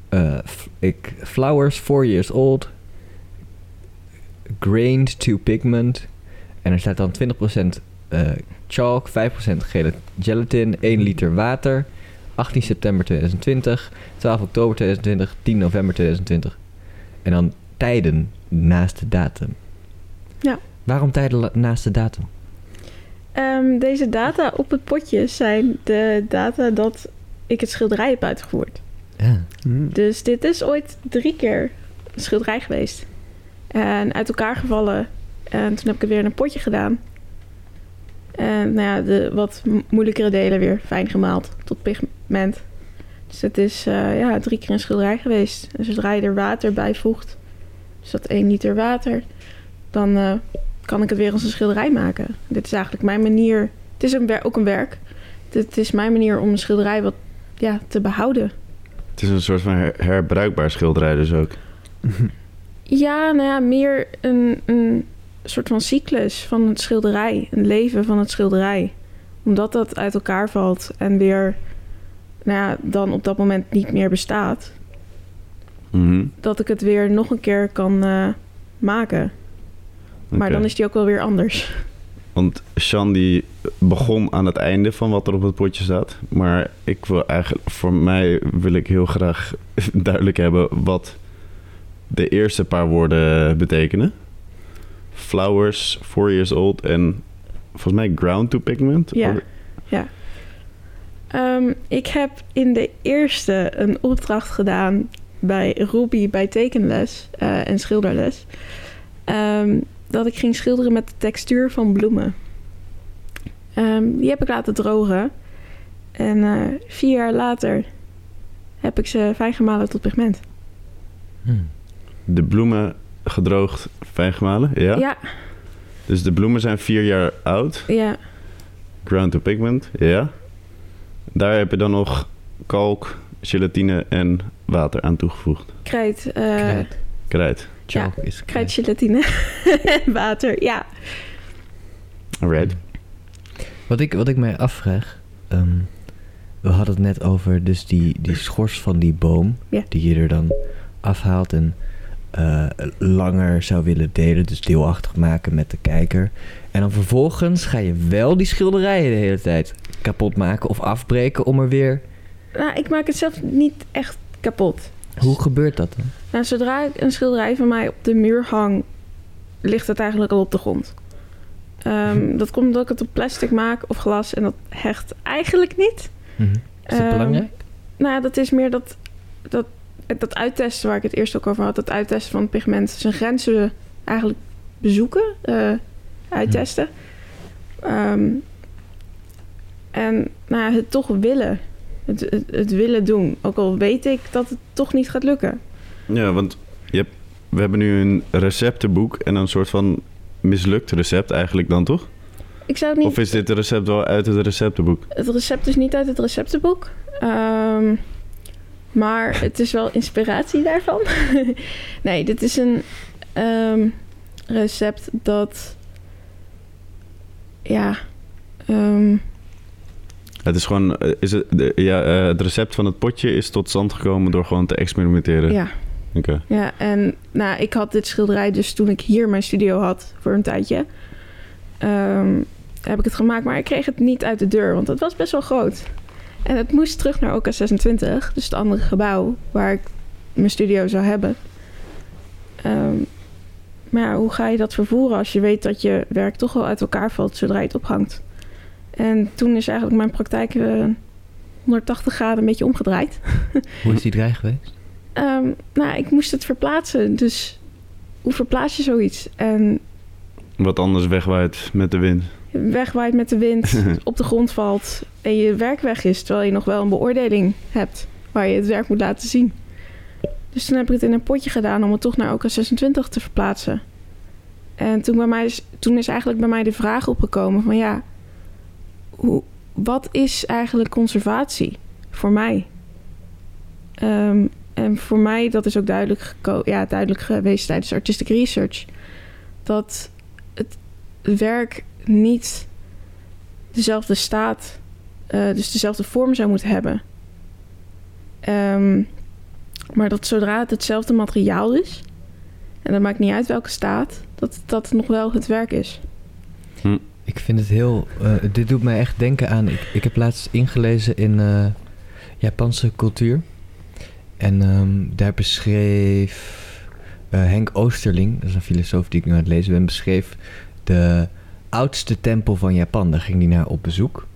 eh, ik, flowers, four years old. Grained to pigment. En er staat dan 20% eh chalk, 5% gele gelatin, 1 liter water. 18 september 2020, 12 oktober 2020, 10 november 2020. En dan tijden naast de datum. Ja. Waarom tijden naast de datum? Ehm, deze data op het potje zijn de data dat ik het schilderij heb uitgevoerd. Ja. Hmm. Dus dit is ooit drie keer een schilderij geweest. En uit elkaar gevallen. En toen heb ik het weer in een potje gedaan. En nou ja, de wat mo- moeilijkere delen weer fijn gemaald tot pigment. Dus het is eh, ja, drie keer een schilderij geweest. En zodra je er water bij voegt, dus dat 1 liter water, dan eh, kan ik het weer als een schilderij maken. Dit is eigenlijk mijn manier. Het is een ook een werk. Dit is mijn manier om een schilderij wat ja, te behouden. Het is een soort van her- herbruikbaar schilderij dus ook. Ja, nou ja, meer een, een soort van cyclus van het schilderij. Een leven van het schilderij. Omdat dat uit elkaar valt en weer, nou ja, dan op dat moment niet meer bestaat. Mhm. Dat ik het weer nog een keer kan eh, maken. Maar dan is die ook wel weer anders. Want Sean die begon aan het einde van wat er op het potje staat. Maar ik wil eigenlijk, voor mij wil ik heel graag duidelijk hebben wat de eerste paar woorden betekenen. Flowers, four years old en volgens mij ground to pigment. Ja. Of- Ehm, ik heb in de eerste een opdracht gedaan bij Ruby bij tekenles eh, en schilderles. Ehm, dat ik ging schilderen met de textuur van bloemen. Ehm, die heb ik laten drogen. En eh, vier jaar later heb ik ze fijn gemalen tot pigment. Hm. De bloemen gedroogd, fijn gemalen, ja? Ja, Dus de bloemen zijn vier jaar oud. ja, Ground to pigment, ja. Daar heb je dan nog kalk, gelatine en water aan toegevoegd. krijt, eh, Krijt. Krijt. Chalk is krijt, gelatine en water. Ja, Alright. Wat ik, wat ik mij afvraag. ehm, we hadden het net over dus die, die schors van die boom. Ja. Die je er dan afhaalt en eh, langer zou willen delen. Dus deelachtig maken met de kijker. En dan vervolgens ga je wel die schilderijen de hele tijd kapot maken of afbreken om er weer... nou, ik maak het zelf niet echt kapot. Hoe gebeurt dat dan? Nou, zodra ik een schilderij van mij op de muur hang, ligt het eigenlijk al op de grond. Ehm, dat komt omdat ik het op plastic maak of glas en dat hecht eigenlijk niet. Mhm. Is dat Ehm, belangrijk? Nou, dat is meer dat, dat, dat uittesten waar ik het eerst ook over had. Dat uittesten van het pigment. Zijn grenzen eigenlijk bezoeken, eh, uittesten. Ehm, en nou ja, het toch willen. Het, het, het willen doen. Ook al weet ik dat het toch niet gaat lukken. Ja, want je hebt, we hebben nu een receptenboek en een soort van mislukt recept eigenlijk dan, toch? Ik zou het niet Of is dit recept wel uit het receptenboek? Het recept is niet uit het receptenboek. Ehm, maar het is wel inspiratie daarvan. nee, dit is een ehm, recept dat. Ja. ehm, Het is gewoon, eh, is het, de- ja, eh, het recept van het potje is tot stand gekomen door gewoon te experimenteren. ja, Oké. ja, en nou, ik had dit schilderij dus toen ik hier mijn studio had voor een tijdje. Ehm, heb ik het gemaakt, maar ik kreeg het niet uit de deur, want het was best wel groot. En het moest terug naar OK26, dus het andere gebouw waar ik mijn studio zou hebben. Ehm, maar ja, hoe ga je dat vervoeren als je weet dat je werk toch wel uit elkaar valt zodra je het ophangt? En toen is eigenlijk mijn praktijk eh, 180 graden een beetje omgedraaid. Hoe is die draai geweest? Ehm, nou, ik moest het verplaatsen, dus hoe verplaats je zoiets? En Wat anders wegwaait met de wind. wegwaait met de wind, op de grond valt en je werk weg is, terwijl je nog wel een beoordeling hebt waar je het werk moet laten zien. Dus toen heb ik het in een potje gedaan om het toch naar OK26 te verplaatsen. En toen, bij mij is, toen is eigenlijk bij mij de vraag opgekomen van ja, hoe, wat is eigenlijk conservatie voor mij? Ehm, en voor mij, dat is ook duidelijk, ja, duidelijk geweest tijdens artistic research, dat het werk niet dezelfde staat, eh, dus dezelfde vorm zou moeten hebben. Ehm, maar dat zodra het hetzelfde materiaal is, en dat maakt niet uit welke staat, dat dat nog wel het werk is. Ik vind het heel... eh, dit doet mij echt denken aan... Ik, ik heb laatst ingelezen in eh, Japanse cultuur. En ehm, daar beschreef Henk Oosterling... Dat is een filosoof die ik nu aan het lezen ben... beschreef de oudste tempel van Japan. Daar ging hij naar op bezoek.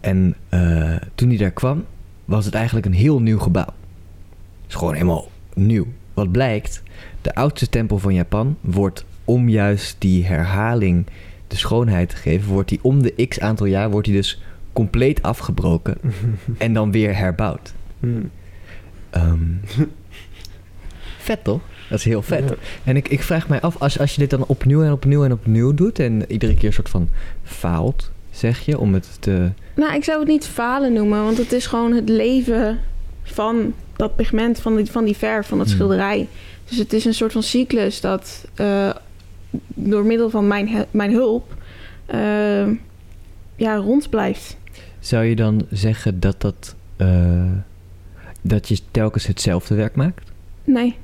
En eh, toen hij daar kwam... was het eigenlijk een heel nieuw gebouw. Het is gewoon helemaal nieuw. Wat blijkt... De oudste tempel van Japan wordt om juist die herhaling de schoonheid te geven, wordt die om de x aantal jaar wordt die dus compleet afgebroken en dan weer herbouwd. Hmm. Ehm, vet toch? Dat is heel vet. Ja. En ik, ik vraag mij af, als, als je dit dan opnieuw en opnieuw en opnieuw doet en iedere keer een soort van faalt, zeg je, om het te... Nou, ik zou het niet falen noemen, want het is gewoon het leven van dat pigment, van die, van die verf, van dat Hmm. schilderij. Dus het is een soort van cyclus dat eh, door middel van mijn, mijn hulp eh, ja, rond blijft. Zou je dan zeggen dat dat... eh, dat je telkens hetzelfde werk maakt? Nee,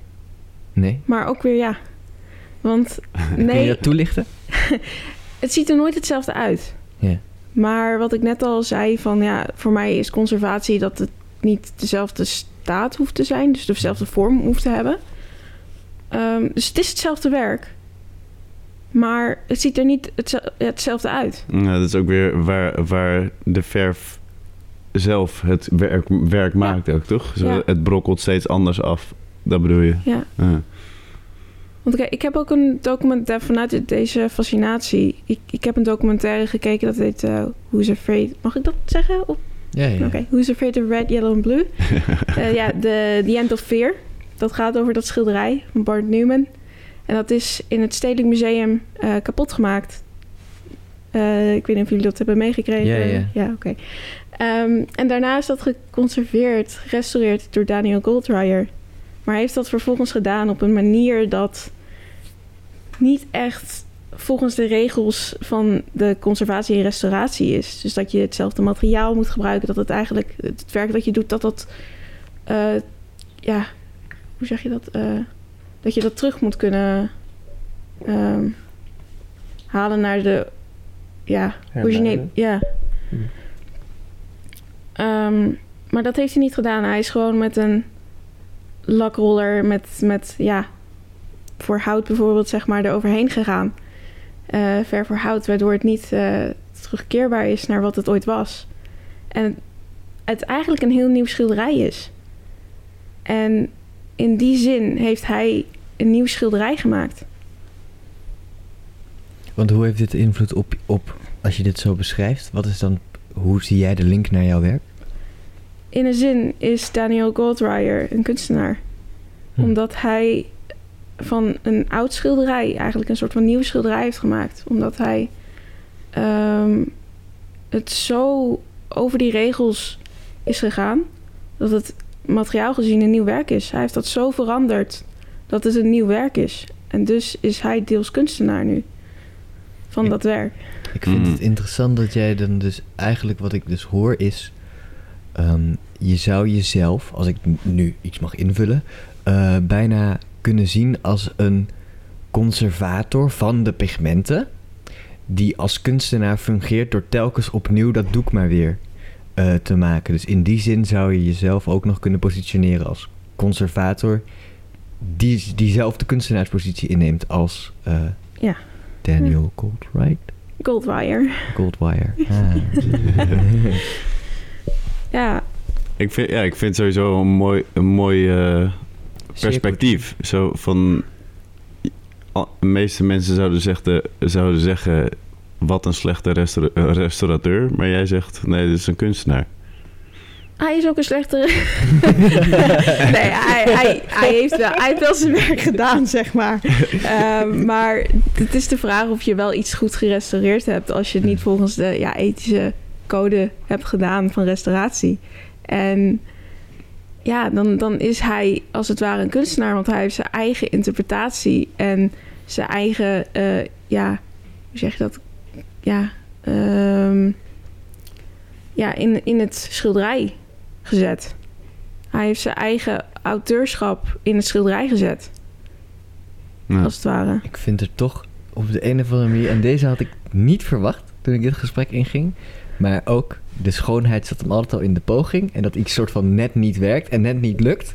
Nee? maar ook weer ja. Want Kun je nee, dat toelichten? het ziet er nooit hetzelfde uit. Maar wat ik net al zei, van ja, voor mij is conservatie dat het niet dezelfde staat hoeft te zijn, dus dezelfde vorm hoeft te hebben. Ehm, dus het is hetzelfde werk, maar het ziet er niet hetze- hetzelfde uit. Ja, dat is ook weer waar, waar de verf zelf het werk, werk maakt ook, toch? Zo, Ja. Het brokkelt steeds anders af. Dat bedoel je? Ja. Ja. Want kijk, ik heb ook een documentaire vanuit deze fascinatie. Ik, ik heb een documentaire gekeken dat heet eh Who's Afraid. Mag ik dat zeggen? Op Ja, ja. Oké, Who's Afraid of Red, Yellow and Blue? Eh, ja, de The End of Fear. Dat gaat over dat schilderij van Bart Newman. En dat is in het Stedelijk Museum eh, kapot gemaakt. Eh, ik weet niet of jullie dat hebben meegekregen. Ja, ja. Ja, oké. Ehm, en daarna is dat geconserveerd, gerestaureerd door Daniel Goldreyer. Maar hij heeft dat vervolgens gedaan op een manier dat niet echt volgens de regels van de conservatie en restauratie is. Dus dat je hetzelfde materiaal moet gebruiken. Dat het eigenlijk, het werk dat je doet, dat dat, eh, ja, hoe zeg je dat? Eh, dat je dat terug moet kunnen ehm, halen naar de, ja, origineel. Ja. Ehm, maar dat heeft hij niet gedaan. Hij is gewoon met een lakroller met, met ja, voor hout bijvoorbeeld, zeg maar, eroverheen gegaan. Eh, ver voor hout, waardoor het niet eh, terugkeerbaar is naar wat het ooit was. En het eigenlijk een heel nieuw schilderij is. En in die zin heeft hij een nieuw schilderij gemaakt. Want hoe heeft dit invloed op, op, als je dit zo beschrijft, wat is dan, hoe zie jij de link naar jouw werk? In een zin is Daniel Goldreyer een kunstenaar. Hm. Omdat hij van een oud schilderij eigenlijk een soort van nieuw schilderij heeft gemaakt. Omdat hij ehm, het zo over die regels is gegaan dat het materiaal gezien een nieuw werk is. Hij heeft dat zo veranderd dat het een nieuw werk is. En dus is hij deels kunstenaar nu van Ik- dat werk. Ik vind Mm. het interessant dat jij dan dus eigenlijk wat ik dus hoor is, ehm, je zou jezelf, als ik nu iets mag invullen, eh, bijna kunnen zien als een conservator van de pigmenten, die als kunstenaar fungeert door telkens opnieuw dat doek maar weer eh, te maken. Dus in die zin zou je jezelf ook nog kunnen positioneren als conservator, die diezelfde kunstenaarspositie inneemt als eh, Ja. Daniel Goldwright. Goldreyer. Goldwire. Ah. Ja, Ik vind, ja, ik vind sowieso een mooi, een mooi eh, perspectief. Zo van... De meeste mensen zouden zeggen, zouden zeggen... Wat een slechte restaura- restaurateur. Maar jij zegt, nee, dit is een kunstenaar. Hij is ook een slechte. nee, hij, hij, hij, heeft wel, hij heeft wel zijn werk gedaan, zeg maar. Ehm, maar het is de vraag of je wel iets goed gerestaureerd hebt. als je het niet volgens de ja, ethische code hebt gedaan van restauratie. En ja, dan, dan is hij als het ware een kunstenaar, want hij heeft zijn eigen interpretatie en zijn eigen, eh, ja, hoe zeg je dat? Ja, ehm, ja in, in het schilderij gezet. Hij heeft zijn eigen auteurschap in het schilderij gezet, Ja. als het ware. Ik vind er toch op de een of andere manier... En deze had ik niet verwacht toen ik dit gesprek inging. Maar ook de schoonheid zat hem altijd al in de poging. En dat iets soort van net niet werkt en net niet lukt.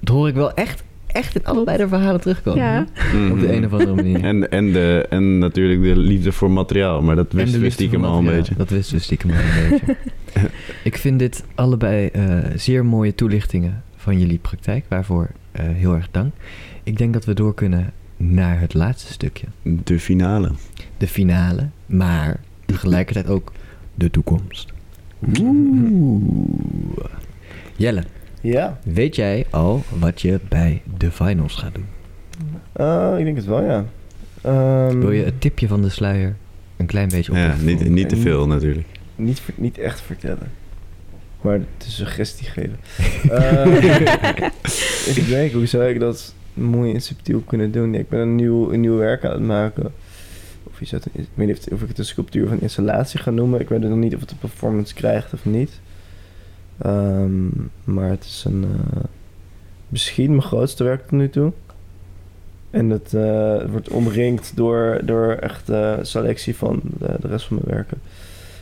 Dat hoor ik wel echt, echt in allebei de verhalen terugkomen. Ja. Op de een of andere manier. En, en, de, en natuurlijk de liefde voor materiaal. Maar dat wisten we stiekem al een beetje. Dat wisten we stiekem al een beetje. Ik vind dit allebei eh, zeer mooie toelichtingen van jullie praktijk. Waarvoor eh, heel erg dank. Ik denk dat we door kunnen naar het laatste stukje. De finale. De finale, maar tegelijkertijd ook de toekomst. Oeh. Jelle, Ja, weet jij al wat je bij de finals gaat doen? Eh, ik denk het wel, ja. Ehm, Wil je het tipje van de sluier een klein beetje Ja, oplichten? niet, niet te veel natuurlijk. niet, niet echt vertellen. Maar de suggestie geven. Eh, ik denk, hoe zou ik dat mooi en subtiel kunnen doen? ik ben een nieuw, een nieuw werk aan het maken. Ik weet niet of, ik het een sculptuur of een installatie ga noemen. Ik weet nog niet of het een performance krijgt of niet. Ehm, maar het is een, eh, misschien mijn grootste werk tot nu toe. En het eh, wordt omringd door, door echt eh, selectie van de, de rest van mijn werken.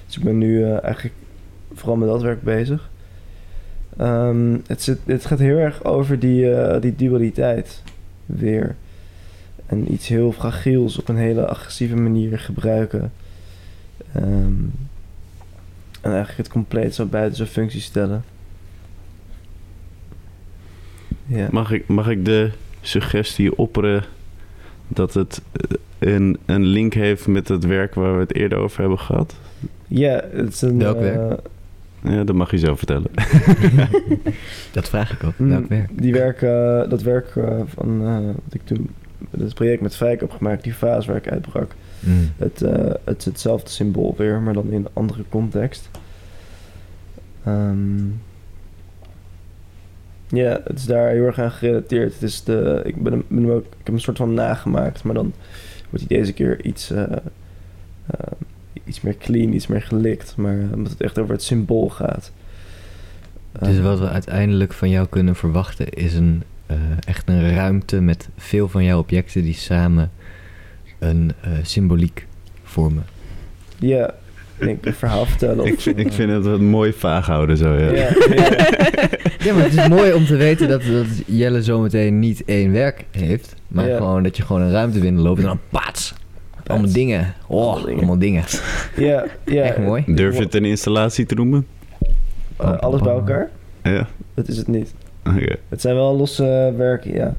Dus ik ben nu eh, eigenlijk vooral met dat werk bezig. Ehm, het, zit, het gaat heel erg over die, die dualiteit weer. En iets heel fragiels op een hele agressieve manier gebruiken. Ehm, en eigenlijk het compleet zo buiten zijn functie stellen. Ja. Mag ik, mag ik de suggestie opperen dat het eh, een, een link heeft met het werk waar we het eerder over hebben gehad? Ja, het is een... Welk eh, werk? Ja, dat mag je zo vertellen. Dat vraag ik ook. mm, Welk werk? Die werk, eh, dat werk van eh, wat ik toen... Het project met Fijk heb gemaakt, die fase waar ik uitbrak. Mm. Het, eh, het is hetzelfde symbool weer, maar dan in een andere context. Ehm, ja, het is daar heel erg aan gerelateerd. Het is de, ik, ben, hem- ben hem ook, ik heb hem een soort van nagemaakt, maar dan wordt hij deze keer iets, eh, eh, iets meer clean, iets meer gelikt. Maar omdat het echt over het symbool gaat. Dus Ehm, wat we uiteindelijk van jou kunnen verwachten is een, echt een ruimte met veel van jouw objecten die samen een eh, symboliek vormen. Ja, ik denk een verhaal vertellen. ik, vind, ik eh, vind het wat mooi vaag houden zo, ja. Ja, ja. Ja, maar het is mooi om te weten dat, dat Jelle zometeen niet één werk heeft, maar Ja. gewoon dat je gewoon een ruimte binnenloopt en dan paats. Allemaal dingen. Oh, Allemaal dingen. allemaal dingen. ja, ja. Echt mooi. Durf je het een installatie te noemen? Eh, alles bij elkaar? Ja, Dat is het niet. Het zijn wel losse werken, ja.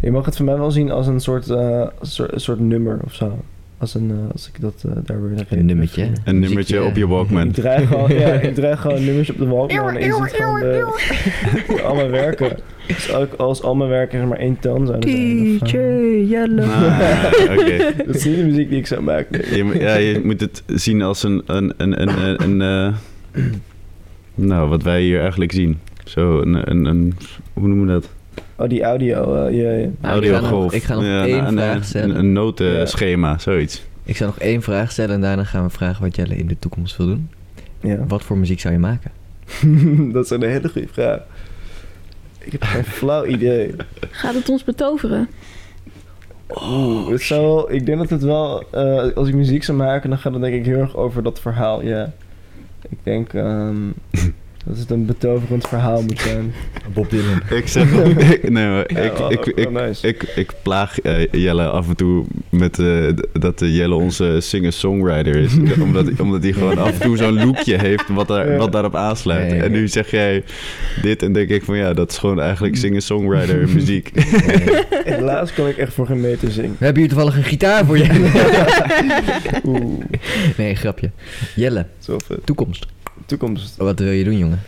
Je mag het voor mij wel zien als een soort, eh, soort, een soort nummer of zo. Als, een, eh, als ik dat eh, daar weer Een nummertje. Een nummertje op je Walkman. Ik draai gewoon, ja, ik draai gewoon nummers op de Walkman en de, al mijn werken. Dus ook als al mijn werken zeg maar één toon zijn. eh, Jelle. Ah, oké. Dat is niet de muziek die ik zou maken. Je, moet- ja, je moet het zien als een... een, een, een, een, een, eh, nou, wat wij hier eigenlijk zien. Zo, een... een, een hoe noemen we dat? Oh, die audio, eh, ja, ja. Nou, ik ga nog- Audiogolf. ik ga nog Ja, één een, vraag een, stellen. Een, een notenschema, zoiets. Ik zou nog één vraag stellen en daarna gaan we vragen wat Jelle in de toekomst wil doen. ja. Wat voor muziek zou je maken? dat is een hele goede vraag. Ik heb geen flauw idee. Gaat het ons betoveren? Oeh, het zou wel, ik denk dat het wel, eh, als ik muziek zou maken, dan gaat het denk ik heel erg over dat verhaal, ja. Ik denk ehm, dat het een betoverend verhaal moet zijn. Bob Dylan. Ik zeg... nee, maar Ja, ik, wel- ik, ik, nice. ik, ik plaag eh, Jelle af en toe met eh, dat eh, Jelle onze singer-songwriter is. omdat, omdat hij gewoon af en toe zo'n lookje heeft wat, daar, Ja. wat daarop aansluit. Nee. En nu zeg jij dit en denk ik van ja, dat is gewoon eigenlijk singer-songwriter muziek. Helaas kan ik echt voor geen meter zingen. We hebben hier toevallig een gitaar voor je. Oeh, nee, grapje. Jelle, toekomst. Toekomst. Wat wil je doen, jongen?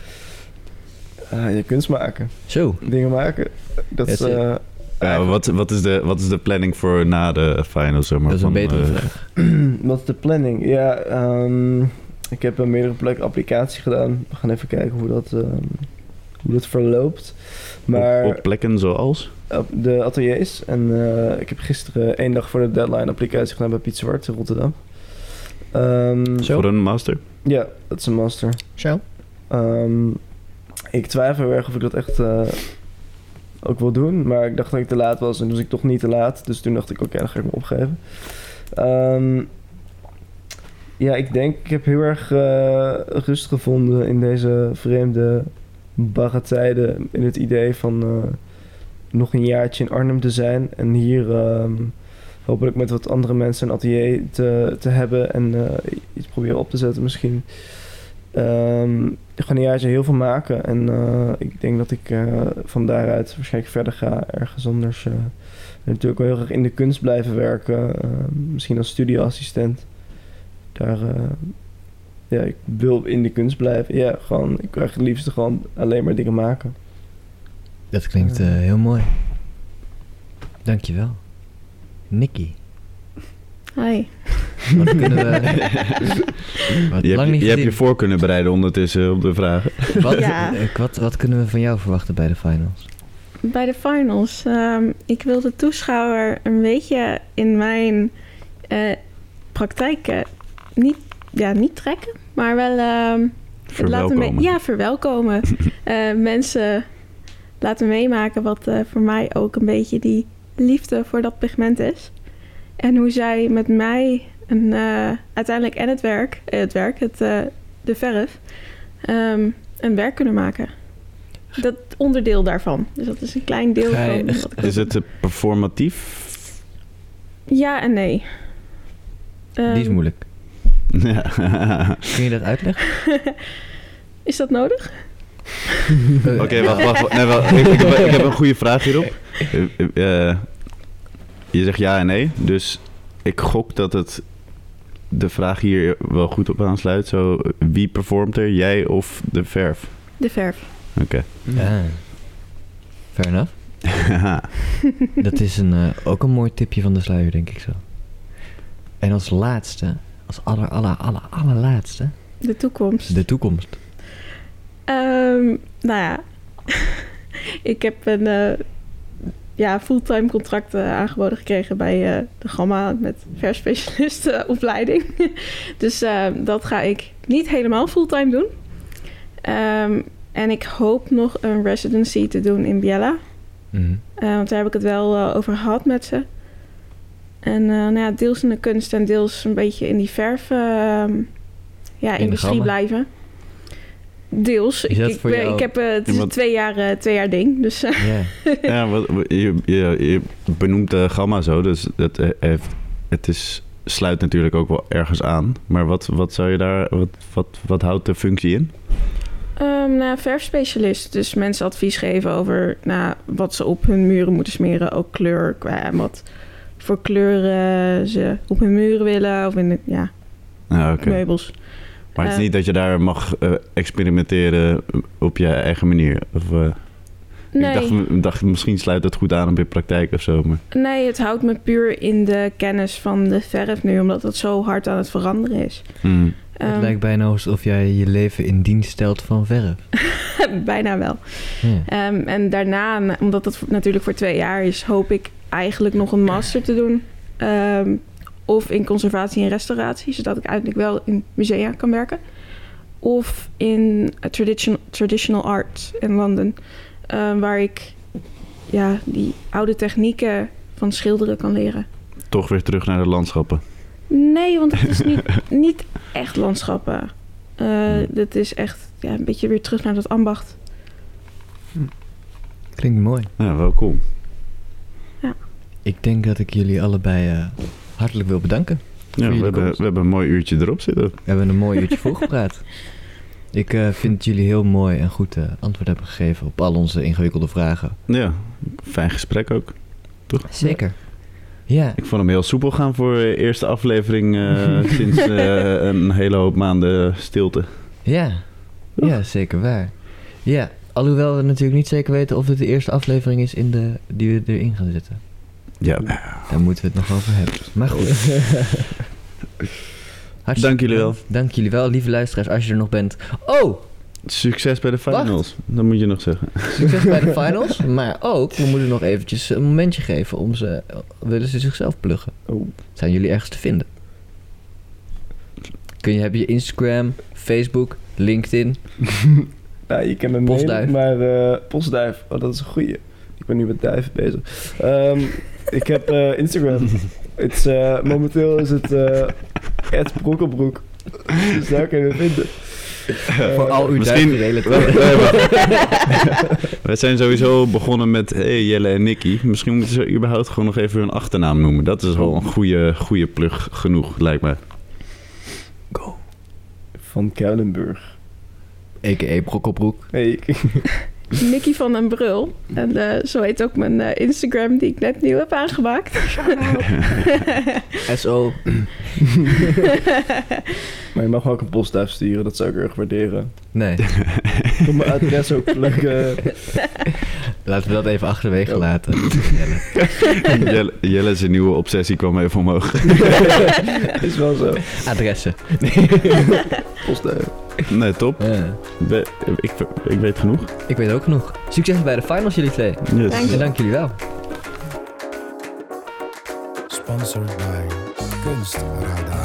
Ah, je kunst maken. Zo. Dingen maken. Dat is... Eh, Ja, wat, wat, is de, wat is de planning voor na de finals? Zeg maar, Dat is een van, betere eh, vraag. Wat is de planning? Ja, ehm, ik heb op meerdere plekken applicatie gedaan. We gaan even kijken hoe dat, ehm, hoe dat verloopt. Maar Op, op plekken zoals? op de ateliers. En eh, ik heb gisteren één dag voor de deadline applicatie gedaan bij Piet Zwart in Rotterdam. Ehm, Zo. Voor een master? Ja, dat is een master. Zo. Ehm, ik twijfel heel erg of ik dat echt eh, ook wil doen. Maar ik dacht dat ik te laat was en dus ik toch niet te laat. Dus toen dacht ik, oké, dan ga ik me opgeven. Ehm, ja, ik denk, ik heb heel erg eh, rust gevonden in deze vreemde barre tijden. In het idee van eh, nog een jaartje in Arnhem te zijn. En hier ehm, hopelijk met wat andere mensen een atelier te, te hebben. En eh, iets proberen op te zetten misschien. Ehm, ik ga een jaartje heel veel maken. En eh, ik denk dat ik eh, van daaruit waarschijnlijk verder ga. Ergens anders. natuurlijk wel heel graag in de kunst blijven werken. eh, misschien als studioassistent. Daar... ja, ik wil in de kunst blijven. Ja, gewoon... Ik echt het liefst gewoon alleen maar dingen maken. Dat klinkt heel mooi. Dankjewel. Nicky. Hi. Wat kunnen we... Wat Je, lang hebt, niet je hebt je gezien. voor kunnen bereiden ondertussen op de vragen. Wat, Ja. eh, wat, wat kunnen we van jou verwachten bij de finals? Bij de finals. ehm, ik wil de toeschouwer een beetje in mijn eh praktijk niet, ja, niet trekken, maar wel ehm, laten Verwelkomen. ja, verwelkomen. Eh, mensen laten meemaken wat eh, voor mij ook een beetje die liefde voor dat pigment is. En hoe zij met mij een, eh, uiteindelijk en het werk, eh, het werk, het, eh, de verf, ehm, een werk kunnen maken. Dat onderdeel daarvan. Dus dat is een klein deel van. echt- wat ik Is het performatief? Ja en nee. Ehm, Die is moeilijk. Ja. Kun je dat uitleggen? is dat nodig? Oké, wacht, wacht. wacht. Nee, wacht. Ik, ik, heb, ik heb een goede vraag hierop. Eh, eh, je zegt ja en nee. Dus ik gok dat het de vraag hier wel goed op aansluit. Zo, wie performt er? Jij of de verf? De verf. Oké. Ja. Fair enough. Dat is een, eh, ook een mooi tipje van de sluier, denk ik zo. En als laatste, als aller, aller, aller, allerlaatste, De toekomst. de toekomst. Ehm, nou ja, ik heb een eh, ja, fulltime contract eh, aangeboden gekregen bij eh, de Gamma met verspecialistenopleiding. dus eh, dat ga ik niet helemaal fulltime doen. Ehm, en ik hoop nog een residency te doen in Biella. Mhm. Want daar heb ik het wel over gehad met ze. En nou ja, deels in de kunst en deels een beetje in die verf ehm, ja, industrie blijven. Deels. Is Ik, dat ik, voor ben- jou- ik heb, eh, het is Ja, twee jaar, eh, twee jaar ding. Dus eh, Ja. ja, wat, je, je, je benoemt de gamma zo. Dus dat heeft, het is, sluit natuurlijk ook wel ergens aan. Maar wat, wat zou je daar... Wat, wat, wat houdt de functie in? ehm, nou, verfspecialist. Dus mensen advies geven over nou, wat ze op hun muren moeten smeren. Ook kleur, qua wat voor kleuren ze op hun muren willen. Of in de ja, oké. meubels. Maar het is niet dat je daar mag eh, experimenteren op je eigen manier. Of, eh, Nee. Ik dacht, dacht, misschien sluit het goed aan op je praktijk of zo. Maar... Nee, het houdt me puur in de kennis van de verf nu, omdat het zo hard aan het veranderen is. Hmm. Het Ehm, lijkt bijna alsof jij je leven in dienst stelt van verf. bijna wel. Ja. Ehm, en daarna, na- omdat het natuurlijk voor twee jaar is, hoop ik eigenlijk nog een master te doen. Ehm, of in conservatie en restauratie, zodat ik uiteindelijk wel in musea kan werken. Of in traditional, traditional art in Londen, ehm, waar ik ja, die oude technieken van schilderen kan leren. Toch weer terug naar de landschappen. Nee, want het is niet, niet echt landschappen. Eh Het is echt ja, een beetje weer terug naar dat ambacht. Klinkt mooi. Ja, wel cool. Ik denk dat ik jullie allebei eh, hartelijk wil bedanken. Ja, we, hebben, komst. we hebben een mooi uurtje erop zitten. We hebben een mooi uurtje voorgepraat. Ik eh, vind dat jullie heel mooi en goed eh, antwoord hebben gegeven op al onze ingewikkelde vragen. Ja, fijn gesprek ook. Zeker. Ja, Ik vond hem heel soepel gaan voor de eerste aflevering eh, sinds een hele hoop maanden stilte. ja. Ja, zeker waar. Ja, alhoewel we natuurlijk niet zeker weten of het de eerste aflevering is in de, die we erin gaan zetten. Ja, Daar moeten we het nog over hebben. Maar goed. Hartstikke Dank jullie wel. Dank jullie wel, lieve luisteraars, als je er nog bent. Oh, succes bij de finals. Dat moet je nog zeggen. succes bij de finals. Maar ook, we moeten nog eventjes een momentje geven om ze... Willen ze zichzelf pluggen? Oh. Zijn jullie ergens te vinden? Kun je, heb je Instagram, Facebook, LinkedIn? Nou, je kent me Postduif. maar eh postduif, oh, dat is een goeie. Ik ben nu met duiven bezig. Ehm, ik heb eh, Instagram. Het is, eh, momenteel is het uh, Brokkelbroek. Dus daar kun je me vinden. Eh, Voor al uw misschien- We zijn sowieso begonnen met hey, Jelle en Nicky. Misschien moeten ze überhaupt gewoon nog even hun achternaam noemen. Dat is wel een goede, goede plug genoeg, lijkt mij. Van Kuilenburg. A.k.a. Brokkelbroek. Hey, Nicky van den Brul. En eh, zo heet ook mijn eh, Instagram die ik net nieuw heb aangemaakt. S.O. maar je mag ook een postduif sturen, dat zou ik erg waarderen. Nee, Ik wil mijn adres ook pluggen. laten we dat even achterwege Oh. laten. Jelle. Jelle, Jelle zijn nieuwe obsessie kwam even omhoog. is wel zo. Adressen. Postduif. Nee, top. Ja. We- ik, ik weet genoeg. Ik weet ook genoeg. Succes bij de finals jullie twee. Yes. Dank En dank jullie wel. Sponsored by Kunstradar.